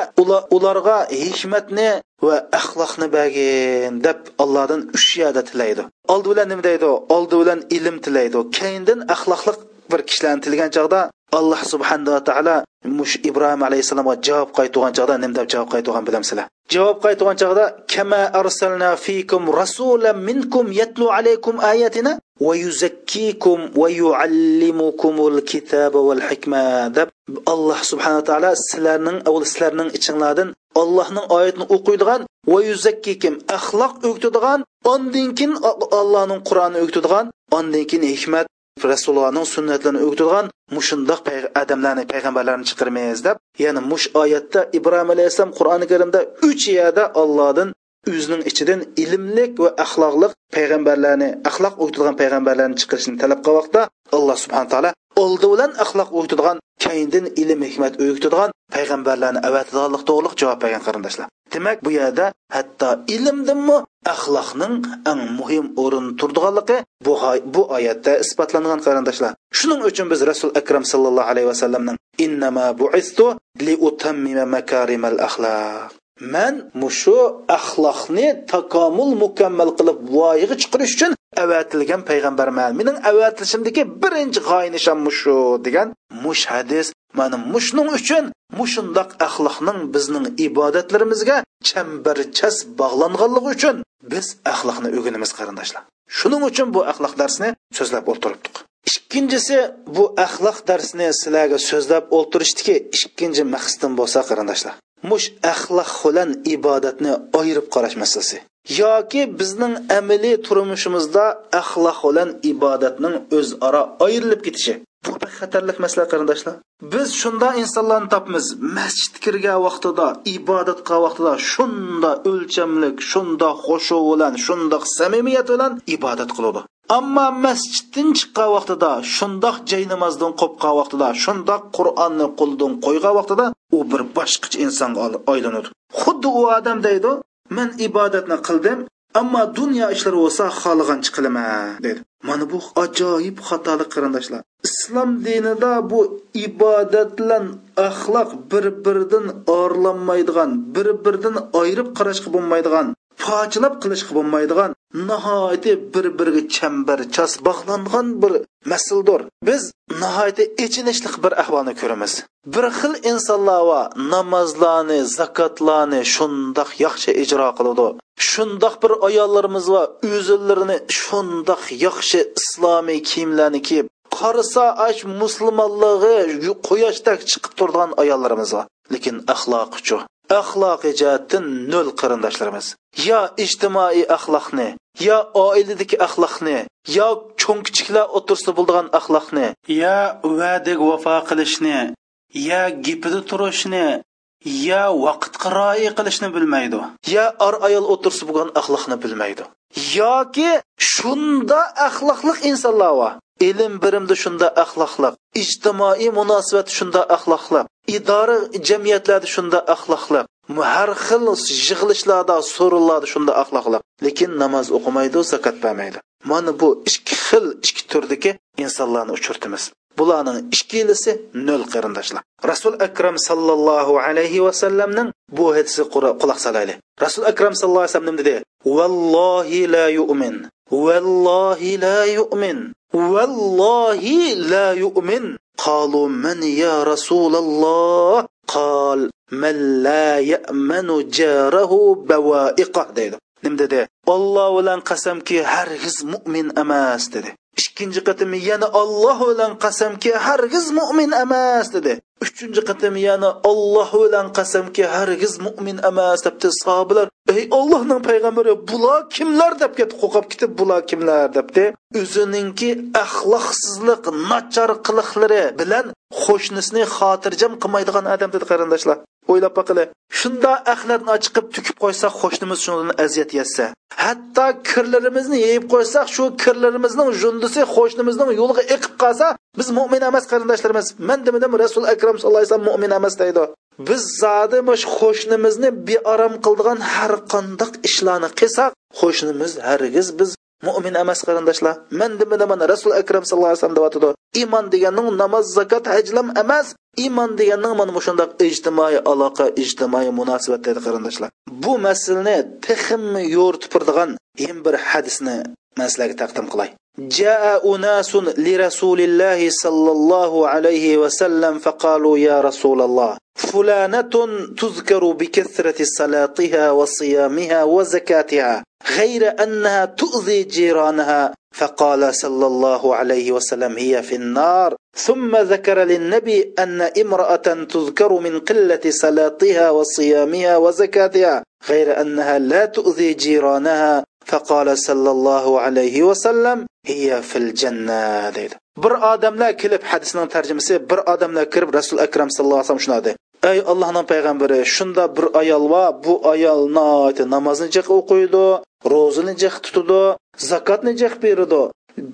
ularga hikmatni va axloqni bergin deb allohdan uch yerda tilaydi. Oldi bilan nima deydi oldi bilan ilm tilaydi keyindan axloqli bir kishilarni tilgan chog'da alloh subhanava taolo mush ibrohim alayhissalomga javob qaytgan chog'da nima deb javob qaytgan bilamsizlar javob qaytgan chog'da kama arsalna fikum rasulan minkum yatlu alaykum ayatina va yuzakkikum va yuallimukumul kitaba val hikma. Deb alloh subhanava taolo sizlarning avval sizlarning ichinglardan allohning oyatini o'qiydigan va yuzakkikim axloq o'qitadigan ondan keyin allohning qur'oni o'qitadigan ondan keyin hikmat rasulullohning sunnatlarini o'qitadigan mushundoq odamlarni payg'ambarlarni chiqirmaymiz deb ya'ni mush oyatda ibrohim alayhissalom qur'oni karimda uch yerda ollohdan o'zining ichidan ilmlik va axloqliq payg'ambarlarni axloq o'qitadigan payg'ambarlarni chiqarishni talab qilmoqda. Alloh subhana taolo oldi bilan axloq o'qitadigan keyindan ilm hikmat o'qitadigan payg'ambarlarni avatadiganlik to'g'liq javob bergan qarindoshlar. Demak bu yerda hatto ilmdinmi axloqning eng muhim o'rin turdiganligi bu bu oyatda isbotlangan qarindoshlar. Shuning uchun biz rasul akram sallallohu alayhi vasallamning innama buistu li utammima makarimal axloq man mushu axloqni takomul mukammal qilib voyaga chiqarish uchun avatilgan payg'ambarman mening avatilishimdagi birinchi g'oya nishon mushu degan mush hadis mana mushning uchun mushundoq axloqning bizning ibodatlarimizga chambarchas bog'langanligi uchun biz axloqni o'rganamiz qarindoshlar shuning uchun bu axloq darsini so'zlab o'ltiribdik ikkinchisi bu axloq darsini sizlarga so'zlab o'ltirishdiki ikkinchi maqsadim bo'lsa qarindoshlar mush axloq bilan ibodatni ayirib qarash masalasi yoki bizning amaliy turmushimizda axloq bilan ibodatning o'zaro ayrilib ketishi. Bu bir xatarlik masala qarindoshlar. Biz shunda insonlarni topmiz masjid kirgan vaqtida ibodatga vaqtida shunda o'lchamlik shunda xushu bilan shundoq samimiyat bilan ibodat qiladi ammo masjiddan chiqqan vaqtida shundoq jay namozdan qo'pgan vaqtida shundoq qur'onni qo'lidan qo'ygan vaqtida u bir boshqacha insonga aylanadi xuddi u odam deydi men ibodatni qildim ammo dunyo ishlari bo'lsa xohlagancha qilaman dedi. Mana bu ajoyib xatolik qarindoshlar. Islom dinida bu ibodat bilan axloq bir biridan orlanmaydigan bir biridan ayirib qarashga bo'lmaydigan pochilab qilishga bo'lmaydigan nihoyatda bir biriga chambarchas bog'langan bir masildir biz nihoyatda ichinishli bir ahvolni ko'ramiz. Bir xil insonlar va namozlarni zakotlarni shundoq yaxshi ijro qiladi. Shundoq bir ayollarimiz va o'zilarini shundoq yaxshi islomiy kiyimlarni kiyib qarasa ash musulmonligi quyoshdak chiqib turgan ayollarimiz bor lekin axloqichu axloqiy jihatdan nol qarindoshlarimiz. Yo ijtimoiy axloqni yo oiladagi axloqni yo cho'ng kichiklar o'tirsida bo'ladigan axloqni yo va'daga vafo qilishni yo gipida turishni yo vaqtga rioya qilishni bilmaydi. Yo ar ayol o'tirsa bo'lgan axloqni bilmaydi. Yoki shunda axloqli insonlar bor ilm birimda shunda axloqliq ijtimoiy munosabat shunda axloqliq idora jamiyatlarda shunda axloqliq har xil yig'ilishlarda so'rinlarda shunda axloqliq lekin namoz o'qimaydi zakot bermaydi mana bu ikki xil ikki turdagi insonlarni uchirtimiz. Bularning ikkilisi nol qarindoshlar. Rasul akram sallallohu alayhi vasallamning bu hadisi quloq solayli rasul akram sallallohu alayhi vasallam dedi vallohi la yu'min vallohi la yu'min. vallohi la yu'min قالوا من يا رسول الله قال من لا يأمن جاره بوائقه deydi nim dedi olloh bilan qasamki hargiz mo'min emas dedi ikkinchi qatim yana olloh bilan qasamki hargiz mo'min emas dedi Uchinchi qatim yana olloh bilan qasamki hargiz mo'min emas debdi sahobalar. Ey ollohning payg'ambari bular kimlar deb ketib qo'rqib ketib bular kimlar debdi? O'zininki axloqsizlik nachar qiliqlari bilan qo'shnisini xotirjam qilmaydigan odam dedi qarindoshlar. O'ylab boqili shunda axlatni chiqib tukib qo'ysak qo'shnimiz shundan aziyat yetsa. Hatto kirlarimizni yeyib qo'ysak shu kirlarimizning jundisi qo'shnimizning yo'liga iqib qolsa biz mo'min emas qarindoshlarimiz. Man demadim rasul akram sallallohu alayhi vasallam mo'min emas deydi. Biz zodi qo'shnimizni bearom qildigan har qandoq ishlarni qilsak qo'shnimiz hargiz biz mo'min emas qarindoshlar. Man demadim rasul akram sallallohu alayhi vasallam deyotidi iymon deganning namoz zakot hajlam emas. Iymon deganning mana shundoq ijtimoiy aloqa ijtimoiy munosabat deydi qarindoshlar. Bu masalani texim yo'ritib turadigan bir hadisni man sizlarga taqdim qilay. جاء أناس لرسول الله صلى الله عليه وسلم فقالوا يا رسول الله فلانة تذكر بكثرة صلاتها وصيامها وزكاتها غير أنها تؤذي جيرانها. فقال صلى الله عليه وسلم هي في النار. ثم ذكر للنبي أن امرأة تذكر من قلة صلاتها وصيامها وزكاتها غير أنها لا تؤذي جيرانها. faqola sallallohu alayhi vasallam hiya fil janna deydi. Bir odamlar kelib hadisning tarjimasi bir odamlar kirib rasul akram sallallohu alayhi vasallam shunday ey allohning payg'ambari shunda bir ayol va bu ayol namozni jiq o'qiydi ro'zini jiq tutadi zakotni jiq beradi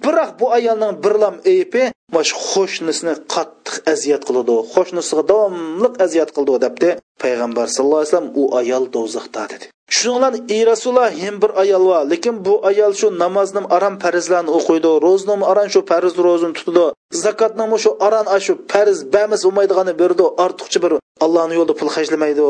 biroq bu ayolning birlam aybi mash qo'shnisini qattiq aziyat qiladi qo'shnisiga davomli aziyat qildi debdi. Payg'ambar sallallohu alayhi vasallam u ayol do'zaxda dedi. Shuninglan ey rasululloh hem bir ayol bor lekin bu ayol shu namozni aram farzlarni o'qiydi ro'zni aran shu farz ro'zini tutadi zakotni shu aran shu farz bamis bo'lmaydigani berdi ortiqcha bir allohni yo'lida pul hajlamaydi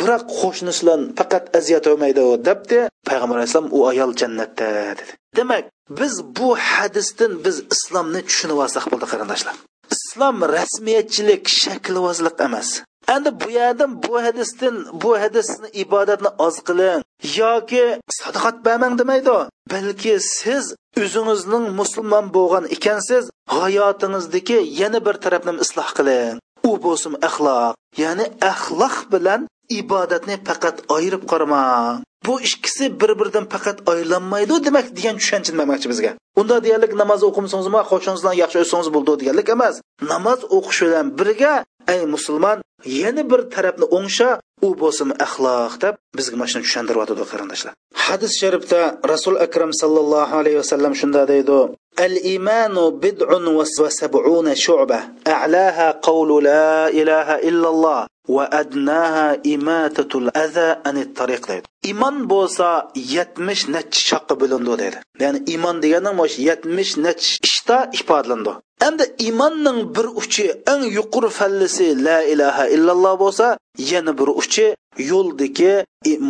biroq qo'shnisilar faqat aziyat olmaydi debdi payg'ambar alayhissalom u ayol jannatda dedi. Demak biz bu hadisdan biz islomni tushunib olsak bo'ldi qarindoshlar. Islom rasmiyatchilik shaklvozlik emas. Endi bu yerdan bu hadisdan bu hadisni ibodatni oz qiling. Yoki sadaqat bermang demaydi. Balki siz o'zingizning musulmon bo'lgan ekansiz hayotingizdagi yana bir tarafni isloh qiling. U bo'lsin axloq. Ya'ni axloq bilan ibodatni faqat ayirib qaramang bu ikkisi bir biridan faqat aylanmaydi demak degan tushuncha demoqchi bizga. Unda deyarlik namoz o'qimasangizmi qo'shningiz bilan yaxshi o'tsangiz bo'ldi deganlik emas. Namoz o'qish bilan birga ey musulmon yana bir tarafni o'ngsha u bo'lsin axloq deb bizga mana shuni tushuntiryotidi qarindoshlar hadis sharifda rasul akram sallallohu alayhi vasallam shunday deydi al imanu bid'un va sab'una shu'ba a'laha qawlu la ilaha illalloh. Va adnaha imatatul adha anit tariq deydi. Iymon bo'lsa yetmish nechi shaqqa bo'lindi deydi. Ya'ni iymon degani mana shu yetmish nechi ishda ifodalandi endi iymonning bir uchi eng yuqori fallisi la ilaha illalloh bo'lsa yana bir uchi yo'ldagi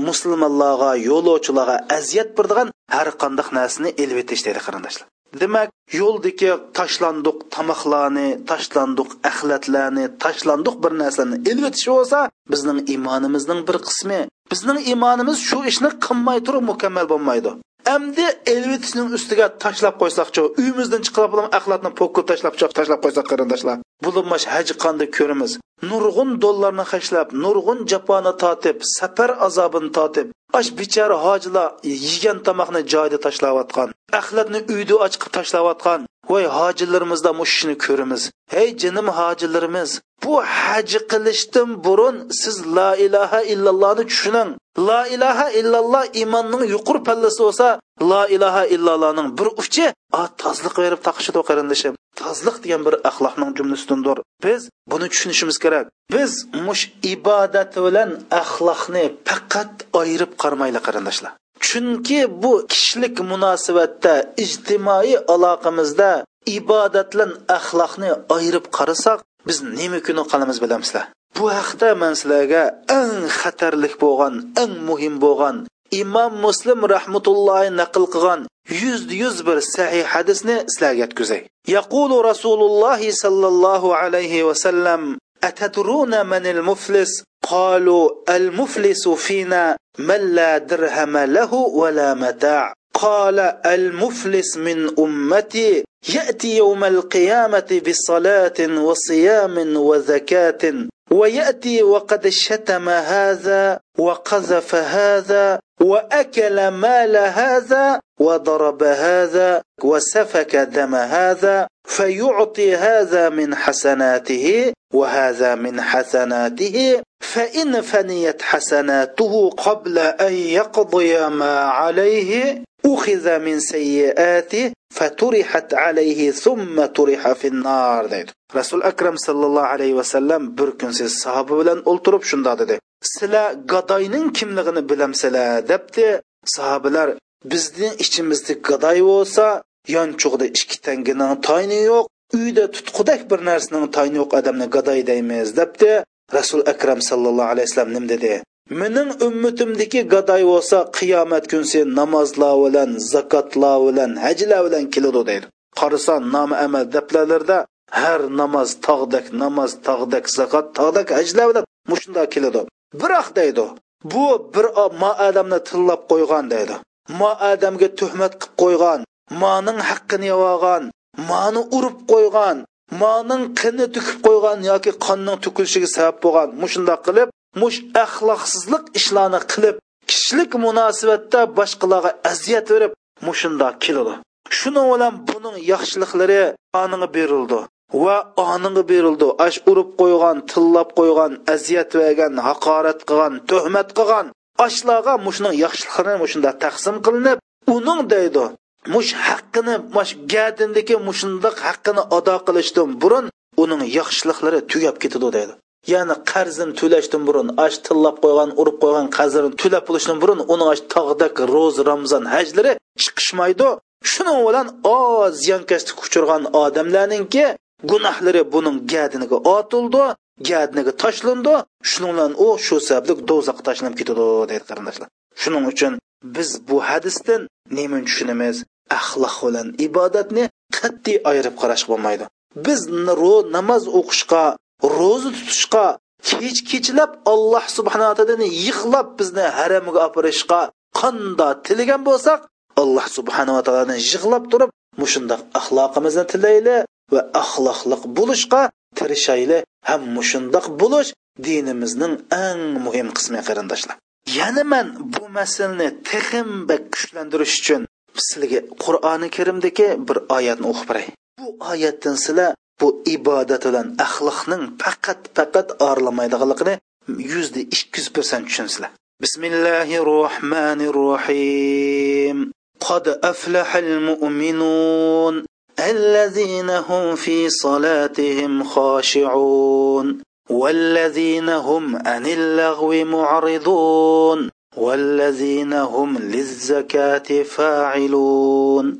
musulmonlarga yo'lovchilarga aziyat beradigan har qanday narsani elib etish deydi qarindoshlar. Demak yo'ldagi tashlandiq tomoqlarni tashlandiq axlatlarni tashlandiq bir narsani ilib bo'lsa bizning iymonimizning bir qismi. Bizning iymonimiz shu ishni qilmay turib mukammal bo'lmaydi. Endi elvitishning ustiga tashlab qo'ysaqchi uyimizdan chiqarib axlatni pokib tashlab tashlab qo'ysak qarindoshlar. Bulinmash haji qanday ko'rimiz nurg'un dollarni hashlab nurg'un jafoni totib safar azobini totib ash bechora hojilar yegan tomoqni joyida tashlayotgan axlatni uyda ochqib tashlayotgan voy hojilarimizda mushishni ko'ramiz. Hey jinim hojilarimiz bu haji qilishdan burun siz la ilaha illallohni tushuning. La ilaha illalloh iymonning yuqur pallasi bo'lsa la ilaha illallohning bir uchi tozliq berib taqishidi qarindishim tozliq degan bir axloqning jumlasidandir. Biz buni tushunishimiz kerak. Biz mush ibodat bilan axloqni faqat ayirib qarmaylik qarindoshlar. chunki bu kishilik munosabatda ijtimoiy aloqamizda ibodat bilan axloqni ayirib qarasak biz nima kuni qilamiz bilamizlar bu haqda man sizlarga eng xatarlik bo'lgan eng muhim bo'lgan imom muslim rahmatullohi naql qilgan yuzda yuz bir sahih hadisni sizlarga yetkazay yaqulu rasululloh sollallohu alayhi vasallam أتدرون من المفلس قالوا المفلس فينا من لا درهم له ولا متاع. قال المفلس من أمتي يأتي يوم القيامة بصلاة وصيام وزكاة ويأتي وقد شتم هذا وقذف هذا وأكل مال هذا وضرب هذا وسفك دم هذا فيعطي هذا من حسناته وهذا من حسناته فإن فنيت حسناته قبل أن يقضي ما عليه أخذ من سيئاته faturihat alayhi summa turiha finnar deydi rasul akram sallallohu alayhi vasallam bir kun siz sahoba bilan o'ltirib shundoq dedi. Sizlar gadoyning kimligini bilamsizlar debdi. Sahobalar bizni ichimizda gadoy bo'lsa yonchug'da ikki tangining toyni yo'q uyda tutqudak bir narsaning toyni yo'q odamni gadoy deymiz debdi. Rasul akram sallallohu alayhi vasallam nim dedi? Mening ummatimdagi gadoy bo'lsa qiyomat kunsi namozlar bilan zakotlar bilan hajlar bilan keladi deydi. Qarasa nomi amal daplalarda har namoz tog'dak namoz tog'dak zakot tog'dak hajlar bilan mushunda keladi. Biroq deydi bu bir ma odamni tillab qo'ygan deydi. Ma odamga tuhmat qilib qo'ygan maning haqqini yevolgan mani urib qo'ygan maning qini tukib qo'ygan yoki qonning to'kilishiga sabab bo'lgan mushundoq qilib mush axloqsizlik ishlarni qilib kishilik munosabatda boshqalarga aziyat berib mushunda keladi. Shuni bilan buning yaxshiliklari oninga berildi va oninga berildi. Ash urib qo'ygan tillab qo'ygan aziyat bergan haqorat qilgan tuhmat qilgan ashlarga mushning yaxshiliklari mushunda taqsim qilinib uning deydi mush haqqini mush gadindagi mushundoq haqqini ado qilishdan burun uning yaxshiliklari tugab ketadi deydi. Ya'ni qarzini to'lashdan burun ash tillab qo'ygan urib qo'ygan qarzini to'lab bo'lishdan burun uni ash tog'dak ro'z ramzon hajlari chiqishmaydi. Shuning bilan oz ziyonkashlikka uchirgan odamlarninki gunohlari buning gadiniga otildi gadiniga tashlandi. Shuning bilan u shu sababli do'zaxga tashlanib ketadi deydi qarindoshlar. Shuning uchun biz bu hadisdan nima tushunamiz? Axloq bilan ibodatni qat'iy ayirib qarash bo'lmaydi. Biz namoz o'qishga ro'za tutishga kech kechlab alloh subhanaa taoloni yig'lab bizni haramiga opirishga qanda tilagan bo'lsak alloh subhanava taoloni yig'lab turib mushundoq axloqimizni tilayli va axloqliq bo'lishga tirishayli ham mushundoq bo'lish dinimizning eng muhim qismi qarindoshlar. Yana man bu masalani texim kuchlantirish uchun sizlarga qur'oni karimdagi bir oyatni o'qib beray bu oyatdan sizlar bu ibodat bilan axloqning faqat faqat orlamaydiganligini yuzda ikki yuz persent tushunsizlar bismillahi rohmanir rohim قد أفلح المؤمنون الذين هم في صلاتهم خاشعون والذين هم عن اللغو معرضون والذين هم للزكاة فاعلون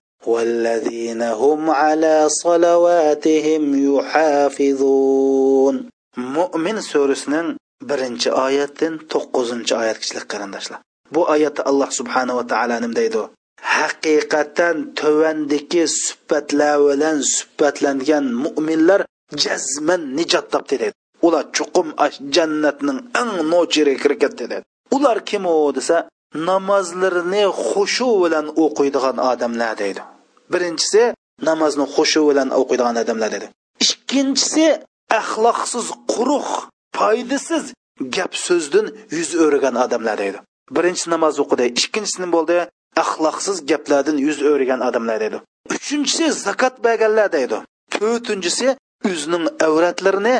والذين هم على صلواتهم يحافظون مؤمن سورسنن birinchi oyatdan to'qqizinchi oyatgacha qarindoshlar bu oyatda alloh subhanava taolo nim deydi haqiqatan tuvandiki sifatlar bilan sifatlangan mo'minlar jazman nijot topdi deydi ular chuqum jannatning eng nochiriga kirib ketdi dedi ular kim u desa namozlarini xushu bilan o'qiydigan odamlar deydi Birinchisi namozni xushu bilan o'qiydigan odamlar dedi ikkinchisi axloqsiz quruq foydasiz gap so'zdan yuz o'rigan odamlar deydi birinchisi namoz o'qidi ikkinchisi bo'ldi axloqsiz gaplardan yuz o'rigan odamlar deydi uchinchisi zakot berganlar deydi to'rtinchisi o'zining avratlarini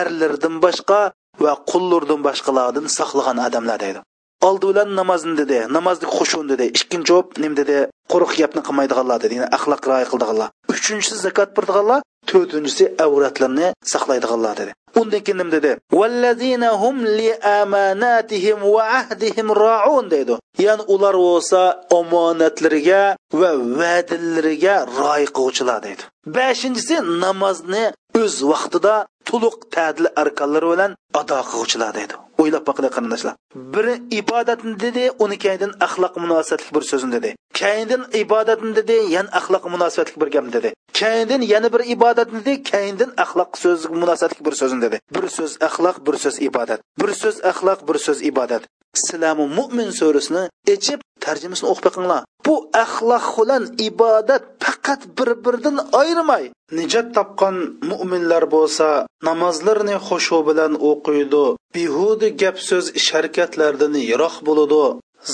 erlardan boshqa va qullardan boshqalardan saqlagan odamlar deydi oldi bilan namozni dedi namozni xushun dedi ikkinchi o'p nim dedi quruq gapni qilmaydiganlar dedi ya'ni axloq rioya qildiganlar. Uchinchisi zakot birdiganlar to'rtinchisi avratlarni saqlaydiganlar dedi. Undan keyin nim dedi vallazina hum li amanatihim va ahdihim raun deydi ya'ni ular bo'lsa omonatlariga va va'dalariga rioya qiluvchilar deydi beshinchisi namozni o'z vaqtida to'liq ta'dil arkanlari bilan ado qiluvchilar deydi o'ylab boqinglar qarindoshlar. Biri ibodatni dedi uni keyindan axloq munosabatlik bir so'zni dedi. Keyindan ibodatni dedi yana axloq munosabatlik bir gapni dedi. Keyindan yana bir ibodatni dedi keyindan axloq so'z munosabatlik bir so'zni dedi. Bir so'z axloq bir so'z ibodat. Bir so'z axloq bir so'z ibodat. Islami mo'min surasini ichib tarjimasini o'qib boqinglar bu axloq bilan ibodat faqat bir biridan ayrimay. Nijot topgan mo'minlar bo'lsa namozlarni xushu bilan o'qiydi behudi gap so'z ish harakatlardan yiroq bo'ladi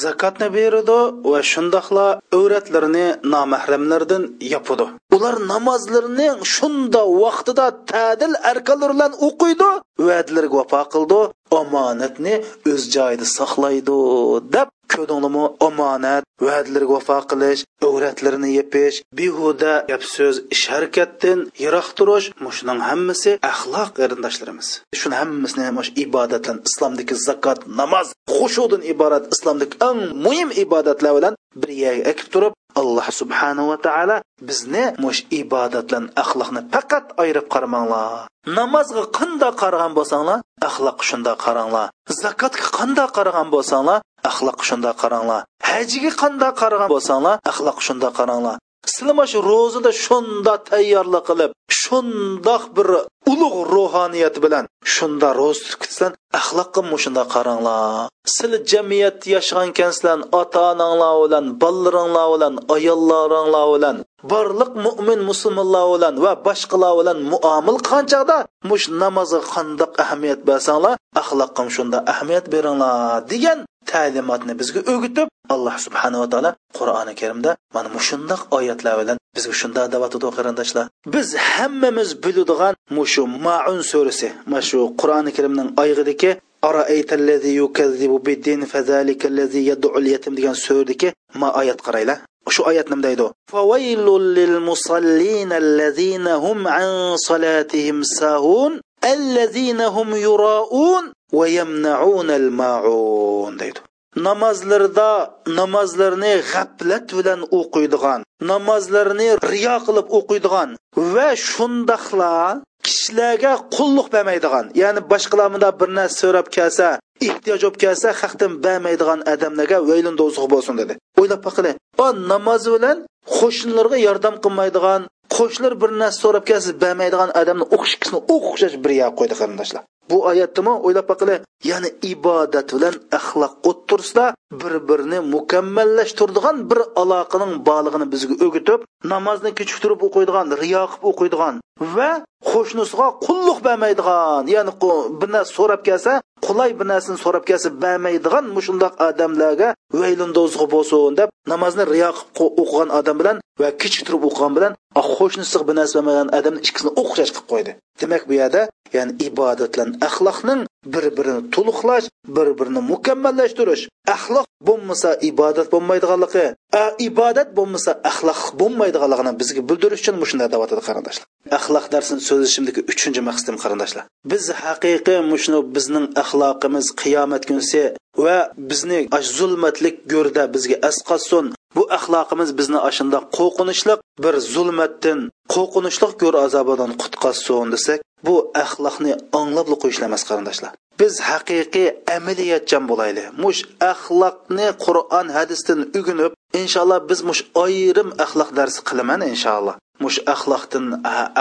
zakotni beradi va shundoqla o'ratlarini nomahramlardan yopadi ular namozlarini shunda vaqtida ta'dil arkanlar bilan o'qiydi va'dalarga vafo qildi omonatni o'z joyida saqlaydi deb ko'rdinglarmi omonat va'dalarga vafo qilish o'ratlarini yepish behuda gap so'z ish harakatdan yiroq turish shuning hammasi axloq qarindoshlarimiz shuni hammasini shu ibodatlar islomdagi zakot namoz xushudan iborat islomdagi eng muhim ibodatlar bilan bir yerga akib turib alloh subhanahu va taolo bizni mush ibodatlan axloqni faqat ayirib qaramanglar namozga qanday qaragan bo'lsanglar axloq shunda qaranglar. Zakotga qanday qaragan bo'lsanglar axloq shunda qaranglar. Hajga qanday qaragan bo'lsanglar axloq shunda qaranglar. Sizlar mana shu ro'zada shunda tayyorlik qilib shundoq bir ulug' ruhoniyat bilan shunda ro'z tutsan axloqqa shunda qaranglar. Sizlar jamiyatda yashagan ekansizlar ota onanglar bilan bolalaringlar bilan ayollaringlar bilan barliq mo'min musulmonlar bilan va boshqalar bilan muomil qanchada mush namozga qandoq ahamiyat bersanglar axloqqa shunda ahamiyat beringlar degan ta'limotni bizga o'gitib alloh subhanava taolo qur'oni karimda mana mushundoq oyatlar bilan bizga shunday davatidi qarindoshlar. Biz hammamiz biladigan mushu maun surasi mana shu qur'oni karimning oyig'idagi degan suradagi ma oyat qaraylar shu oyat nima deydi فويل lil الذين allazina hum an ساهون sahun yuraun va yamnauna al maun deydi. Namozlarda namozlarni g'aflat bilan o'qiydigan namozlarni riyo qilib o'qiydigan va shundoqla kishilarga qulluq bermaydigan ya'ni boshqalarmida bir narsa so'rab kelsa ehtiyoj bo'lib kelsa haqdan bermaydigan odamlarga vaylun do'zuq bo'lsin dedi. O'ylab boqili o namoz bilan qo'shnilarga yordam qilmaydigan qo'shnilar bir narsa so'rab kelsa bermaydigan odamni o'qish ikisini o'xshash bir yoqqa qo'ydi qarindoshlar. Bu oyatdimi o'ylab boqili ya'ni ibodat bilan axloq o'ttirsida bir birini mukammallashtiradigan bir aloqaning borlig'ini bizga o'gitib namozni kechiktirib o'qiydigan riyo qilib o'qiydigan va qo'shnisiga qulluq bermaydigan ya'ni bir narsa so'rab kelsa qulay bir narsani so'rab kelsa bermaydigan mushundoq odamlarga vaylindozg'i bo'lsin deb namozni riyo qilib o'qigan odam bilan va kechiktirib o'qigan bilan ah, qo'shnisi bir narsa bermagan odamni ikkisini o'xshash qilib qo'ydi. Demak bu yerda ya'ni ibodat bilan axloqning bir birini to'liqlash bir birini mukammallashtirish. Axloq bo'lmasa ibodat bo'lmaydiganligi ibodat bo'lmasa axloq bo'lmaydiganligini bizga bildirish uchun shunday davatadi qarindoshlar. Axloq darsini so'zlashimdagi uchinchi maqsadim qarindoshlar. Biz haqiqiy mushuni bizning axloqimiz qiyomat kunsi va bizni zulmatlik go'rda bizga asqatsin bu axloqimiz bizni ashunda qo'rqinchli bir zulmatdan qo'rqinchli go'r azobidan qutqazsin desak bu axloqni anglab qo'yishlamas qarindoshlar. Biz haqiqiy amaliyatchan bo'laylik. Mush axloqni qur'on hadisdan ugunib inshaalloh biz mush ayrim axloq darsi qilaman inshaalloh. Mush axloqdan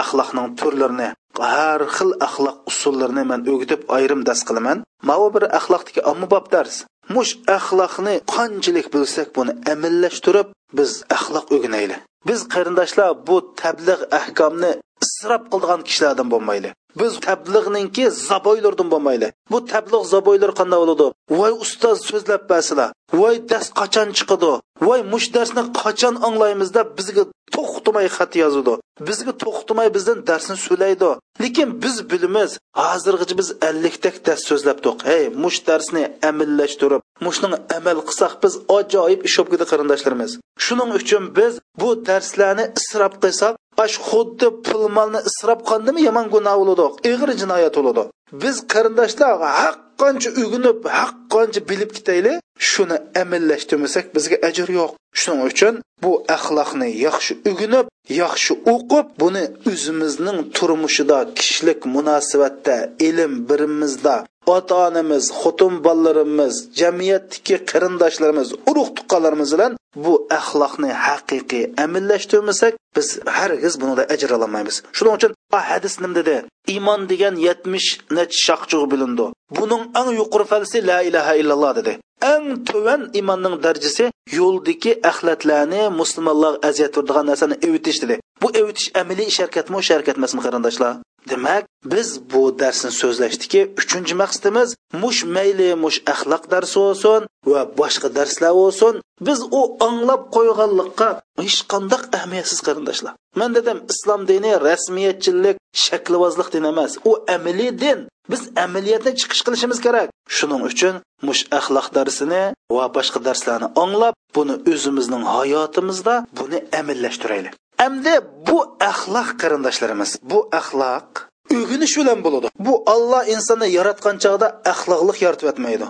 axloqning turlarini har xil axloq usullarini man o'gitib ayrim dars qilaman. Mana bir axloqdagi ommabop dars. Mush axloqni qanchalik bilsak buni amallashtirib biz axloq o'rganaylik biz qarindoshlar bu tabliğ ahkomni isrof qildigan kishilardan bo'lmaylik. Biz tabliğninki zaboylardan bo'lmayli. Bu tabliğ zaboylar qanday bo'ladi? Voy ustoz so'zlab bersizlar voy dars qachon chiqadi? Voy mush darsni qachon anglaymiz deb bizga to'xtamay xat yozadi. Bizga to'xtamay bizdan darsni so'laydi lekin biz bilamiz hozirgacha biz ellikdak dars so'zlabdiq. Hey mush darsni amallashtirib mushning amal qilsak biz ajoyib ish bo'lib qarindoshlarimiz. Shuning uchun biz bu darslarni isrof qilsak ash xuddi pul molni isrof qildimi yomon gunoh bo'ladi. Ig'ir jinoyat bo'ladi. Biz qarindoshlar haq qancha ugunib haq qancha bilib ketaylik shuni amallashtirmasak bizga ajr yo'q. Shuning uchun bu axloqni yaxshi ugunib yaxshi o'qib buni o'zimizning turmushida kishilik munosabatda ilm birimizda ota onamiz xotin bolalarimiz jamiyatdagi qarindoshlarimiz urug' tuqqanlarimiz bilan bu axloqni haqiqiy amillashtirmasak biz hargiz bunida ajr ololmaymiz. Shuning uchun hadis nim dedi. Iymon degan yetmish nech shoqchug'i bilindi buning eng yuqori falsi la ilaha illalloh dedi. Eng tuvan iymonning darajasi yo'ldagi axlatlarni musulmonlar aziyat turadigan narsani evitish dedi. Bu evitish amaliy ish harakatmi ish emasmi qarindoshlar? Demak biz bu darsni so'zlashdiki uchinchi maqsadimiz mush mayli mush axloq darsi bo'lsin va boshqa darslar bo'lsin biz u anglab qo'yganlikqa hech qanday ahamiyatsiz qarindoshlar. Man dedim islom dini rasmiyatchilik shaklvozlik din emas u amaliy din. Biz amaliyatda chiqish qilishimiz kerak. Shuning uchun mush axloq darsini va boshqa darslarni anglab buni o'zimizning hayotimizda buni amillashtiraylik. Әмді bu axloq qarindoshlarimiz bu axloq o'g'inish bilan bo'ladi. Bu olloh insonni yaratgan chog'da axloqliq yaratib yotmaydi.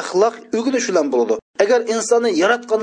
Axloq o'g'inish bilan bo'ladi. Agar insonni yaratgan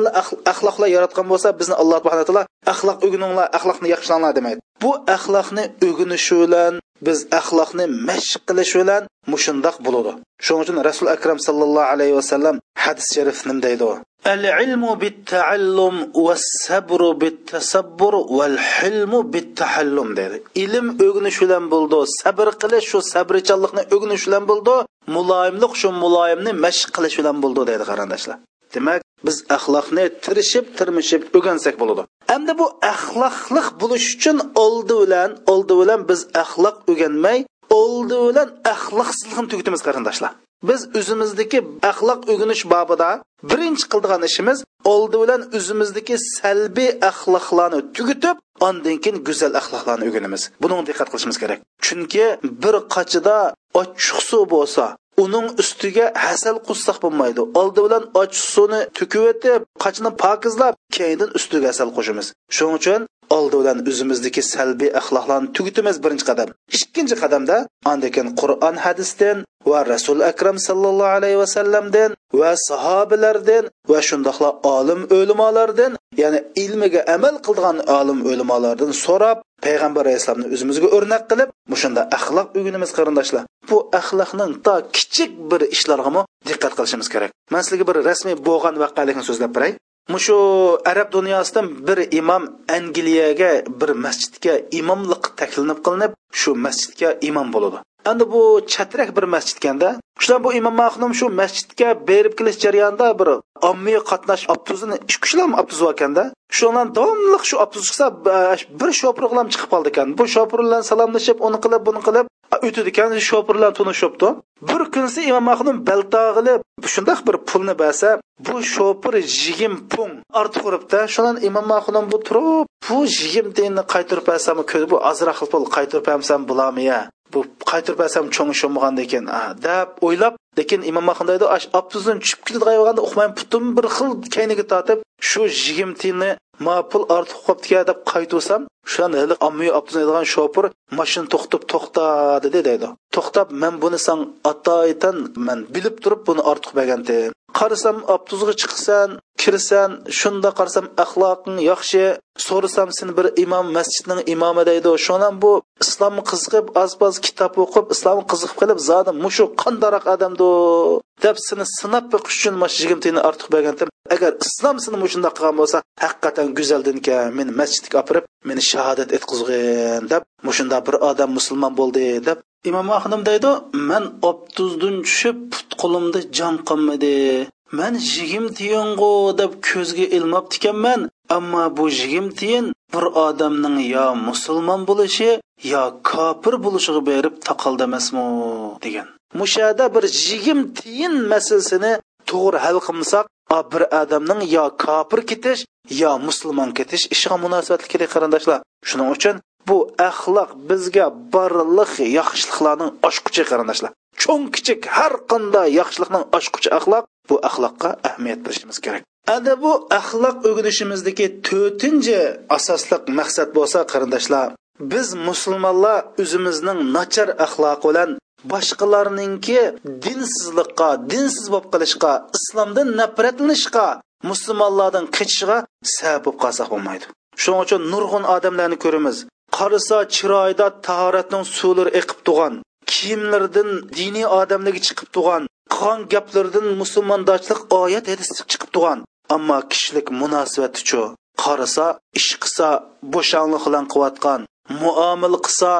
axloqlar yaratgan bo'lsa bizni alloh subhana taolo axloq o'gininglar axloqni yaxshilanglar demaydi. bu axloqni o'g'inishi bilan biz axloqni mashq qilish bilan mushundoq bo'ladi. Shuning uchun rasul akram sallallohu alayhi vasallam hadis sharif nim deydi. Al ilmu bit taallum vas sabru bit tasabbur val hilmu bit tahallum deydi. Ilm o'g'inish bilan bo'ldi sabr qilish shu sabrchanlikni o'g'inish bilan bo'ldi muloyimlik shu muloyimni mashq qilish bilan bo'ldi deydi qarindoshlar. Demak biz axloqni tirishib tirmishib o'rgansak bo'ladi. Endi bu axloqliq bo'lish uchun oldi bilan oldi bilan biz axloq o'rganmay oldi bilan axloqsizlikni tugatamiz qarindoshlar. Biz o'zimizdagi axloq o'rganish bobida birinchi qildigan ishimiz oldi bilan o'zimizdagi salbiy axloqlarni tugitib ondan keyin go'zal axloqlarni o'rganamiz. Buning diqqat qilishimiz kerak. Chunki bir qachida ochiq suv bo'lsa uning ustiga hasal qussak bo'lmaydi. Oldi bilan och suvni to'kib o'tib qochni pokizlab keyin ustiga asal qo'shamiz. Shuning uchun oldi bilan o'zimizniki salbiy axloqlarni tugitimiz birinchi qadam. Ikkinchi qadamda andakin qur'on hadisdan va rasul akram sallallohu alayhi vasallamdan va sahobalardan va shundoqla olim o'limolardan ya'ni ilmiga amal qilgan olim o'limolardan so'rab payg'ambar alayhissalomni o'zimizga o'rnak qilib mushunda axloq o'rganamiz qarindoshlar. Bu axloqning to kichik bir ishlarga diqqat qilishimiz kerak. Man sizlarga bir rasmiy bo'lgan voqelikni so'zlab biray mushu arab dunyosidan bir imom angliyaga bir masjidga imomlik taklinib qilinib shu masjidga imom bo'ladi. Endi bu chatrak bir masjidganda ekanda bu imom mahnum shu masjidga berib kelish jarayonida bir ommiy qatnash obtuzini ikki kishilar avtobus ekanda shular davomli shu obtuz chiqsa bir shopir bilan chiqib qoldi ekan. Bu shopir bilan salomlashib uni qilib buni qilib o'tidi ekan shopirlar tunishibdi bir kunsi imom mahmud baltog'ili shundoq bir pulni bersa bu shopir yigim pun ortiq uribdi. Shundan imom mahmud bu turib bu yigim tiyinni qaytirib bersam bu ozroq pul qaytirib bersam bo'lamiya bu qaytirib bersam cho'ng shummagan ekan deb o'ylab lekin imom mahmud deydi abtuzdan tushib ketadigan uqmayman butun bir xil kayniga tortib shu yigim tiyinni ma pul ortiq qolibdika deb qaytuvsam shan hali ommaviy olib shopir mashina to'xtab to'xtadi deydi to'xtab man buni san atoytan man bilib turib buni ortiq bergandim qarasam obtuzga chiqsan kirsan shunda qarasam axloqing yaxshi so'rasam sen bir imom masjidning imomi deydi. Shundan bu islomni qiziqib oz kitob o'qib islomni qiziqib qilib zodi mushu qandaroq odamdu deb seni sinab boqish uchun mana yigirma ortiq bergandim agar islom seni mushundoq qilgan bo'lsa haqiqatan go'zaldinkan meni masjidga opirib kirib meni shahodat etqizg'in deb mushunda bir odam musulmon bo'ldi deb imom ahnim deydi man obtuzdan tushib put qo'limda jon qolmadi. Man yigim tiyingu deb ko'zga ilmabdi ekanman ammo bu yigim tiyin bir odamning yo musulmon bo'lishi yo kofir bo'lishiga berib taqaldi emasmi? degan. Mushada bir yigim tiyin masalasini to'g'ri hal qilmasak bir odamning yo kofir ketish yo musulmon ketish ishiga munosabatli kerak qarindoshlar. Shuning uchun bu axloq bizga barliq yaxshiliklarning oshquchi qarindoshlar. Cho'ng kichik har qanday yaxshilikning oshquchi axloq bu axloqqa ahamiyat berishimiz kerak. Ana bu axloq o'rganishimizdagi to'rtinchi asosliq maqsad bo'lsa qarindoshlar biz musulmonlar o'zimizning nachar axloq bilan boshqalarninki dinsizlikqa dinsiz bo'lib qolishga islomdan nafratlanishga musulmonlardan qechishiga sabab bo'lib qolsa bo'lmaydi. Shuning uchun nurg'un odamlarni ko'ramiz. Qarasa chiroyda tahoratning suvlari eqib turgan kiyimlardan diniy odamligi chiqib turgan qilgan gaplardan musulmondochilik oyat hadis chiqib turgan ammo kishilik munosabatichu qarasa ish qilsa bo'shanlik bilan qilayotgan muomil qilsa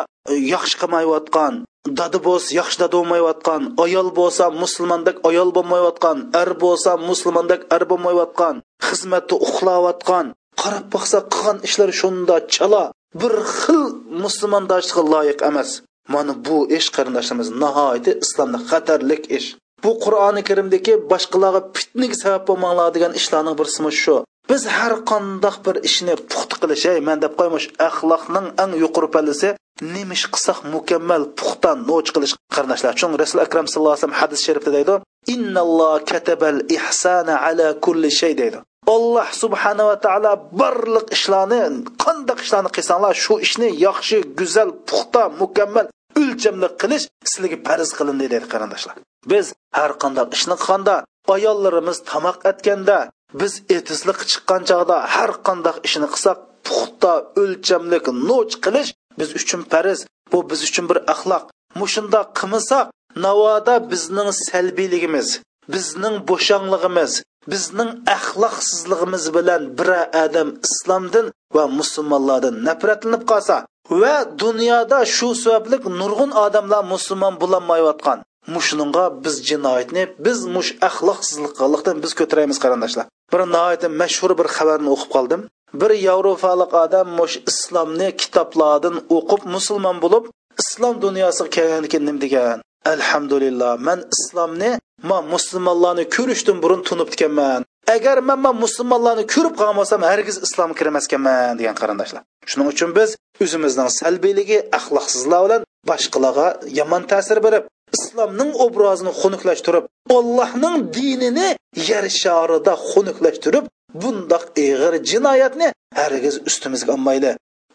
yaxshi qilmayotgan dadi bo'lsa yaxshi dada bo'lmayotgan ayol bo'lsa musulmondek ayol bo'lmayotgan er bo'lsa musulmondek er bo'lmayotgan xizmatda uxlayotgan qarab boqsa qilgan ishlar shunda chala. Bir xil musulmondoshlikqa loyiq emas. Mana bu ish qarindoshlarimiz nihoyatda islomda xatarlik ish. Bu qur'oni karimdagi boshqalarga fitnaga sabab bo'lmanglar degan ishlarning birisi shu. Biz har qandoq bir ishni puxta qilish ey man deb qo'ymish axloqning eng yuqori pallasi nemish qilsak mukammal puxta noch qilish qarindoshlar. Chun rasul akram sallallohu alayhi vasallam hadis sharifda deydi innalloh katabal ihsana ala kulli shay deydi. Alloh subhanava taolo barliq ishlarni qandoq ishlarni qilsanglar shu ishni yaxshi go'zal puxta mukammal o'lchamli qilish sizlarga farz qilindi deydi qarindoshlar. Biz har qanday ishni qilganda ayollarimiz tomoq atganda biz etisliq chiqqan chog'da har qanday ishni qilsak puxta o'lchamlik noch qilish biz uchun farz bu biz uchun bir axloq. Mushunda qilmasak navoda bizning salbiyligimiz bizning bo'shangligimiz bizning axloqsizligimiz bilan bir odam islomdan va musulmonlardan nafratlanib qolsa va dunyoda shu sababli nurg'un odamlar musulmon bo'lolmayotgan mushnunga biz jinoyatni biz mush axloqsizlikdan biz ko'taramiz qarindoshlar. Bir nihoyatda mashhur bir xabarni o'qib qoldim. Bir yevropalik odam mush islomni kitoblardan o'qib musulmon bo'lib islom dunyosiga kelganidan nima degan? Alhamdulillah man islomni man musulmonlarni ko'rishdan burun tunib ekanman agar man man musulmonlarni ko'rib qolgan bo'lsam hargiz islomga kirmas ekanman degan qarindoshlar. Shuning uchun biz o'zimizning salbiyligi axloqsizlar bilan boshqalarga yomon ta'sir berib islomning obrazini xunuklashtirib ollohning dinini yer sharida xunuklashtirib bundoq ig'ir jinoyatni hargiz ustimizga olmayli.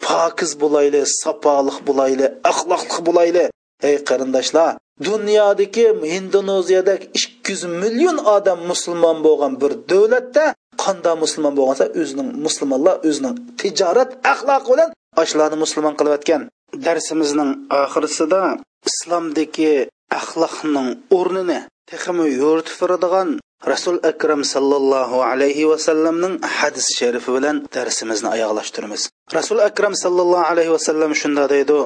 Pokiz bo'layli sopoliq bo'layli axloqli bo'layli ey qarindoshlar dunyodagi indoneziyadagi ikki yuz million odam musulmon bo'lgan bir davlatda qanday musulmon bo'lgansa o'zining musulmonlar o'zining tijorat axloqi bilan ashlarni musulmon qilayotgan. Darsimizning oxirisida islomdagi axloqning o'rnini texmi yo'ritib turadigan rasul akram sallallohu alayhi vasallamning hadis sharifi bilan darsimizni oyoqlashtiramiz. Rasul akram sallallohu alayhi vasallam shunda deydi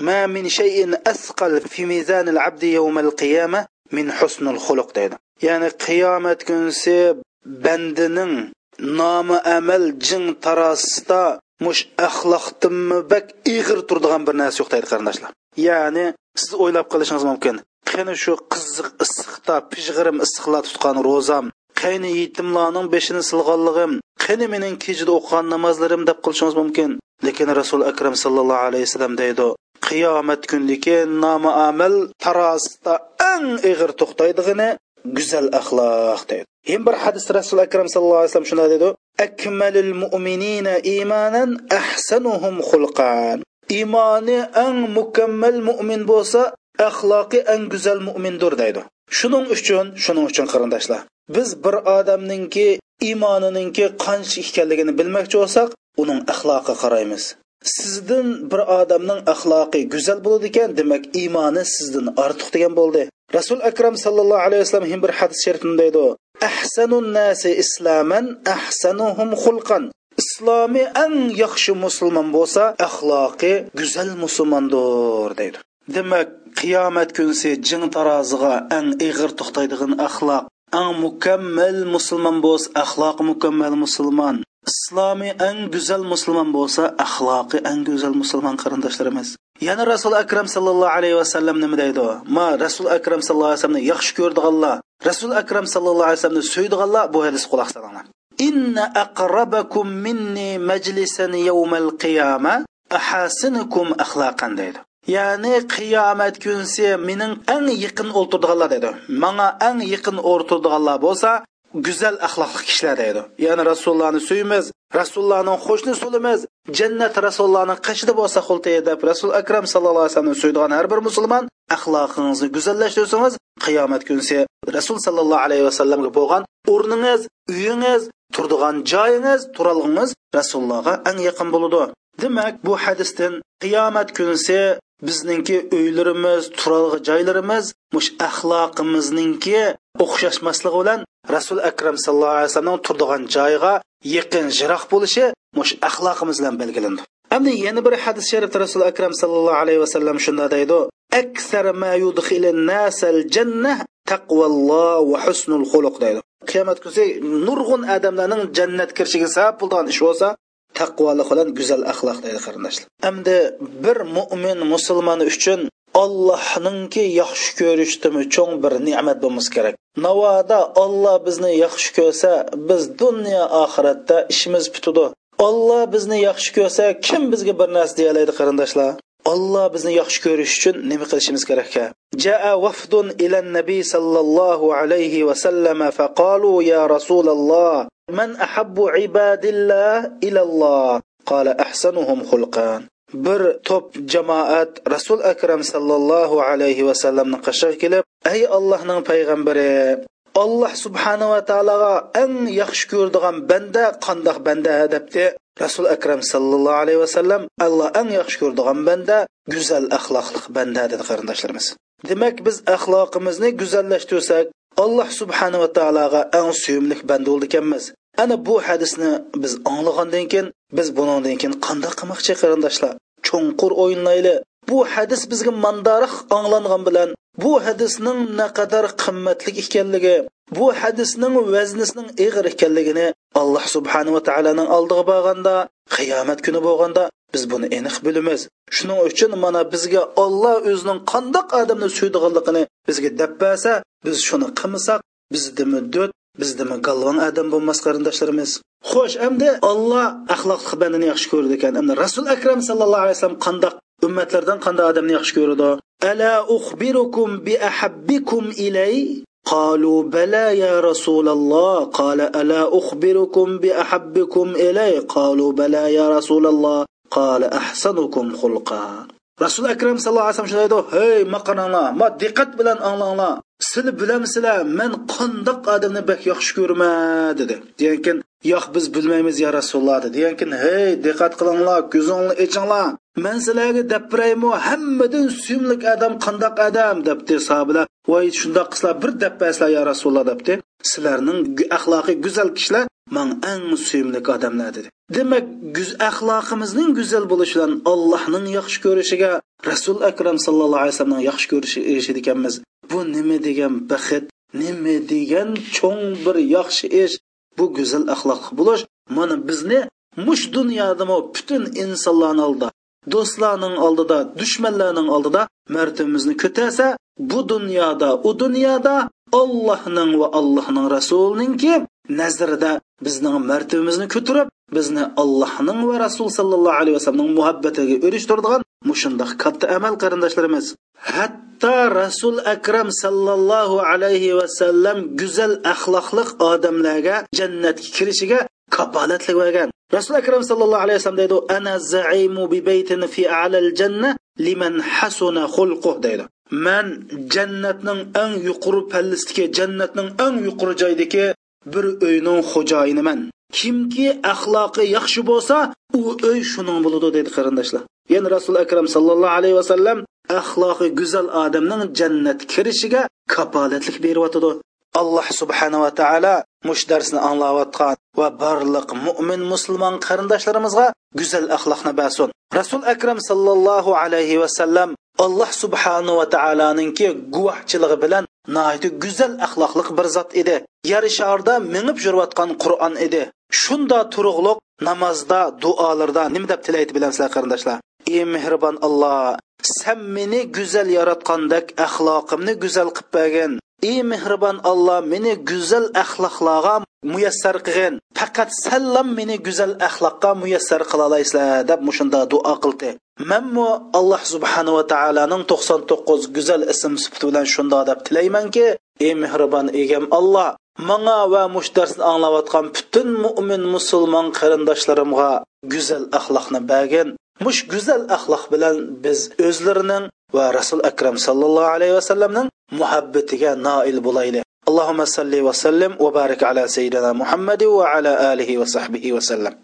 ma min shayin asqal fi mizanil abdi yawmal qiyama min husnul xuluq يعني ya'ni qiyomat kunsi bandining nomi amal jing tarosida mush axloqdimi bak ig'ir turadigan bir narsa yo'q deydi qarindoshlar. Ya'ni siz o'ylab qolishingiz mumkin qani shu qiziq issiqda pishg'irim issiqla tutgan ro'zam qani yetimlarning beshini silg'anlig'im qani mening kechida o'qigan namozlarim deb qilishingiz mumkin. Lekin rasuli akram sallallohu alayhi vasallam deydi qiyomat kunligi nomuamal tarozida eng ig'ir to'xtaydig'ini go'zal axloq deydi. Yana bir hadis rasul akram sallallohu alayhi vasallam shunday deydi akmalul mu'minina imanan ahsanuhum xulqan iymoni eng mukammal mo'min bo'lsa axloqi eng go'zal mo'mindir deydi. Shuning uchun shuning uchun qarindoshlar biz bir odamningki iymonininki qancha ekanligini bilmoqchi bo'lsak uning axloqiga qaraymiz. Sizdan bir odamning axloqi go'zal bo'ladi ekan demak iymoni sizdan ortiq degan bo'ldi. Rasul akram sallallohu alayhi vasallam bir hadis sharifida deydi. Ahsanun nasi islaman ahsanuhum xulqan. Islomi eng yaxshi musulmon bo'lsa axloqi go'zal musulmondir deydi. Demak qiyomat kunsi jing taroziga eng ig'ir to'xtaydigan axloq eng mukammal musulmon bo'lsa axloqi mukammal musulmon. Islomiy eng go'zal musulmon bo'lsa axloqi eng go'zal musulmon qarindoshlarimiz. Yana rasul akram sallallohu alayhi vasallam nima deydi ma rasul akram sallallohu alayhi vasallamni yaxshi ko'rdiganlar rasul akram sallallohu alayhi vasallamni so'ydiganlar bu hadis quloq solinglar inna aqrabakum minni majlisan yawmal qiyama ahasinukum axloqan deydi. Ya'ni qiyomat kunsi mening eng yaqin o'ltirdiganlar deydi. Manga eng yaqin o'ltirdiganlar bo'lsa go'zal axloqli kishilar deydi ya'ni rasulullohni suyimiz rasulullohni qo'shni sulimiz jannat rasulullohni qashida bo'lsa xultay deb rasul akram sallallohu alayhi vasallamni suydigan har bir musulmon axloqingizni go'zallashtirsangiz qiyomat kunsi rasul sallallohu alayhi vasallamga bo'lgan o'rningiz uyingiz turdigan joyingiz turalg'ingiz rasulullohga eng yaqin bo'ladi demak bu hadisdan qiyomat kunisi bizningki uylarimiz turalg'i joylarimiz mush axloqimizningki o'xshashmasligi bilan rasul akram sallallohu alayhi vasallam turdigan joyga yaqin jiroq bo'lishi mush axloqimiz bilan belgilandi. Endi yana bir hadis sharifda rasul akram sallallohu alayhi vasallam shunday deydi aksar ma yudkhilun nasal jannah taqvalloh va husnul xuluq deydi. Qiyomat kuni nurg'un odamlarning jannat kirishiga sabab bo'lgan ish bo'lsa taqvoli bilan go'zal axloq deydi qarindoshlar. Endi bir mo'min musulmon uchun allohningki yaxshi ko'rishdimi? Cho'ng bir ne'mat bo'lmasi kerak. Navoda olloh bizni yaxshi ko'rsa biz dunyo oxiratda ishimiz bitudi olloh bizni yaxshi ko'rsa kim bizga bir narsa deyalaydi qarindoshlar? Olloh bizni yaxshi ko'rish uchun nima qilishimiz kerak jaa wafdun ila nabiy sallallohu alayhi vasallam faqalu ya rasululloh man ahabbu ibadillah ilalloh qala ahsanuhum xulqan bir to'p jamoat rasul akram sallallohu alayhi vasallamni qashiga kelib ey allohning payg'ambari alloh subhanava taologa eng yaxshi ko'radigan banda qandoq banda? debdi rasul akram sallallohu alayhi vasallam alloh eng yaxshi ko'radigan banda go'zal axloqli banda dedi qarindoshlarimiz. Demak biz axloqimizni go'zallashtirsak alloh subhanava taologa eng suyimli banda bo'ldi ekanmiz. Ana bu hadisni biz anglagandan keyin biz bundan keyin qanday qilmoqchi qarindoshlar? Cho'nqur o'yinlayli. Bu hadis bizga mandariq anglangan bilan bu hadisning naqadar qimmatli ekanligi bu hadisning vaznisining ig'ir ekanligini alloh subhanava taoloning oldiga borganda qiyomat kuni bo'lganda biz buni aniq bilamiz. Shuning uchun mana bizga olloh o'zining qandoq odamni suydiganligini bizga deb bersa biz shuni qilmasak bizni muddat biz nima galvan adam bo'lmas qarindoshlarimiz. Xo'sh endi olloh axloqli bandani yaxshi ko'rdi ekan. Endi rasul akram sallallohu alayhi vasallam qandoq ummatlardan qanday odamni yaxshi ko'rdi? Ala uxbirukum bi ahabbikum ilay? Qalu bala ya rasululloh qala ala uxbirukum bi ahabbikum ilay? Qalu bala ya rasululloh qala ahsanukum xulqa rasul akram sallallohu alayhi vasallam shunday deydi hey maqananglar ma diqqat bilan anglanglar sizlar bilamsizlar men qandoq odamni bak yaxshi ko'raman dedi. Degankin yo'q biz bilmaymiz ya rasululloh dedi. Degankin hey diqqat qilinglar ko'zinglarni ichinglar men sizlarga deb beraymi hammadan suyimli odam qandoq odam? debdi sahobalar. Voy shundoq qilsalar bir deb ya rasululloh debdi sizlarning axloqi go'zal kishilar man eng suyimli odamlar dedi. Demak axloqimizning go'zal bo'lishidan allohning yaxshi ko'rishiga rasul akram sallallohu alayhi vasallamning yaxshi ko'rishi erishadi ekanmiz bu nima degan baxt nima degan cho'ng bir yaxshi ish bu go'zal axloq bo'lish mana bizni mush dunyodami butun insonlarning oldida do'stlarning oldida dushmanlarning oldida martabamizni ko'tarsa bu dunyoda u dunyoda ollohning va allohning rasulininki nazarida bizning martabamizni ko'tarib bizni allohning va rasul sallallohu alayhi vasallamning muhabbatiga erishtiradigan mushundoq katta amal qarindoshlarimiz hatto rasul akram sallallohu alayhi vasallam go'zal axloqli odamlarga jannatga kirishiga kapolatlik bergan. Rasul akram sallallohu alayhi vasallam deydi ana zaimu bi baytin fi a'lal janna liman hasuna xulquh deydi. Man jannatning eng yuqori pallasidagi jannatning eng yuqori joydagi bir uyning xo'jayiniman. Kimki axloqi yaxshi bo'lsa u uy shuning bo'ladi deydi qarindoshlar. Ya'ni rasul akram sallallohu alayhi vasallam axloqi go'zal odamning jannat kirishiga kapolatlik beryotidi alloh subhanava taolo mush darsni anglayotgan va barliq mo'min musulmon qarindoshlarimizga go'zal axloqni bersin. Rasul akram sallallohu alayhi vasallam alloh subhanahu va taoloninki guvohchiligi bilan nihoyatda go'zal axloqliq bir zot edi. Yer sharda mingib yurayotgan qur'on edi. Shunda turug'liq namozda duolarda nima deb tilaydi bilamsizlar qarindoshlar? Ey mehribon alloh san meni go'zal yaratgandek axloqimni go'zal qilib bergin ey mehribon alloh meni go'zal axloqlarga muyassar qilgin. Faqat sallam meni go'zal axloqqa muyassar qila olasizlar deb mushunda duo qildi. Manmu alloh subhanava taoloning to'qson to'qqiz go'zal ism sifati bilan shunda deb tilaymanki ey mehribon egam alloh manga va mush darsni anglayotgan butun mo'min musulmon qarindoshlarimga go'zal axloqni bergin mush go'zal axloq bilan biz o'zlarining va rasul akram sallallohu alayhi vasallamning muhabbatiga noil bo'laylik. اللهم صل وسلم وبارك على سيدنا محمد وعلى آله وصحبه وسلم.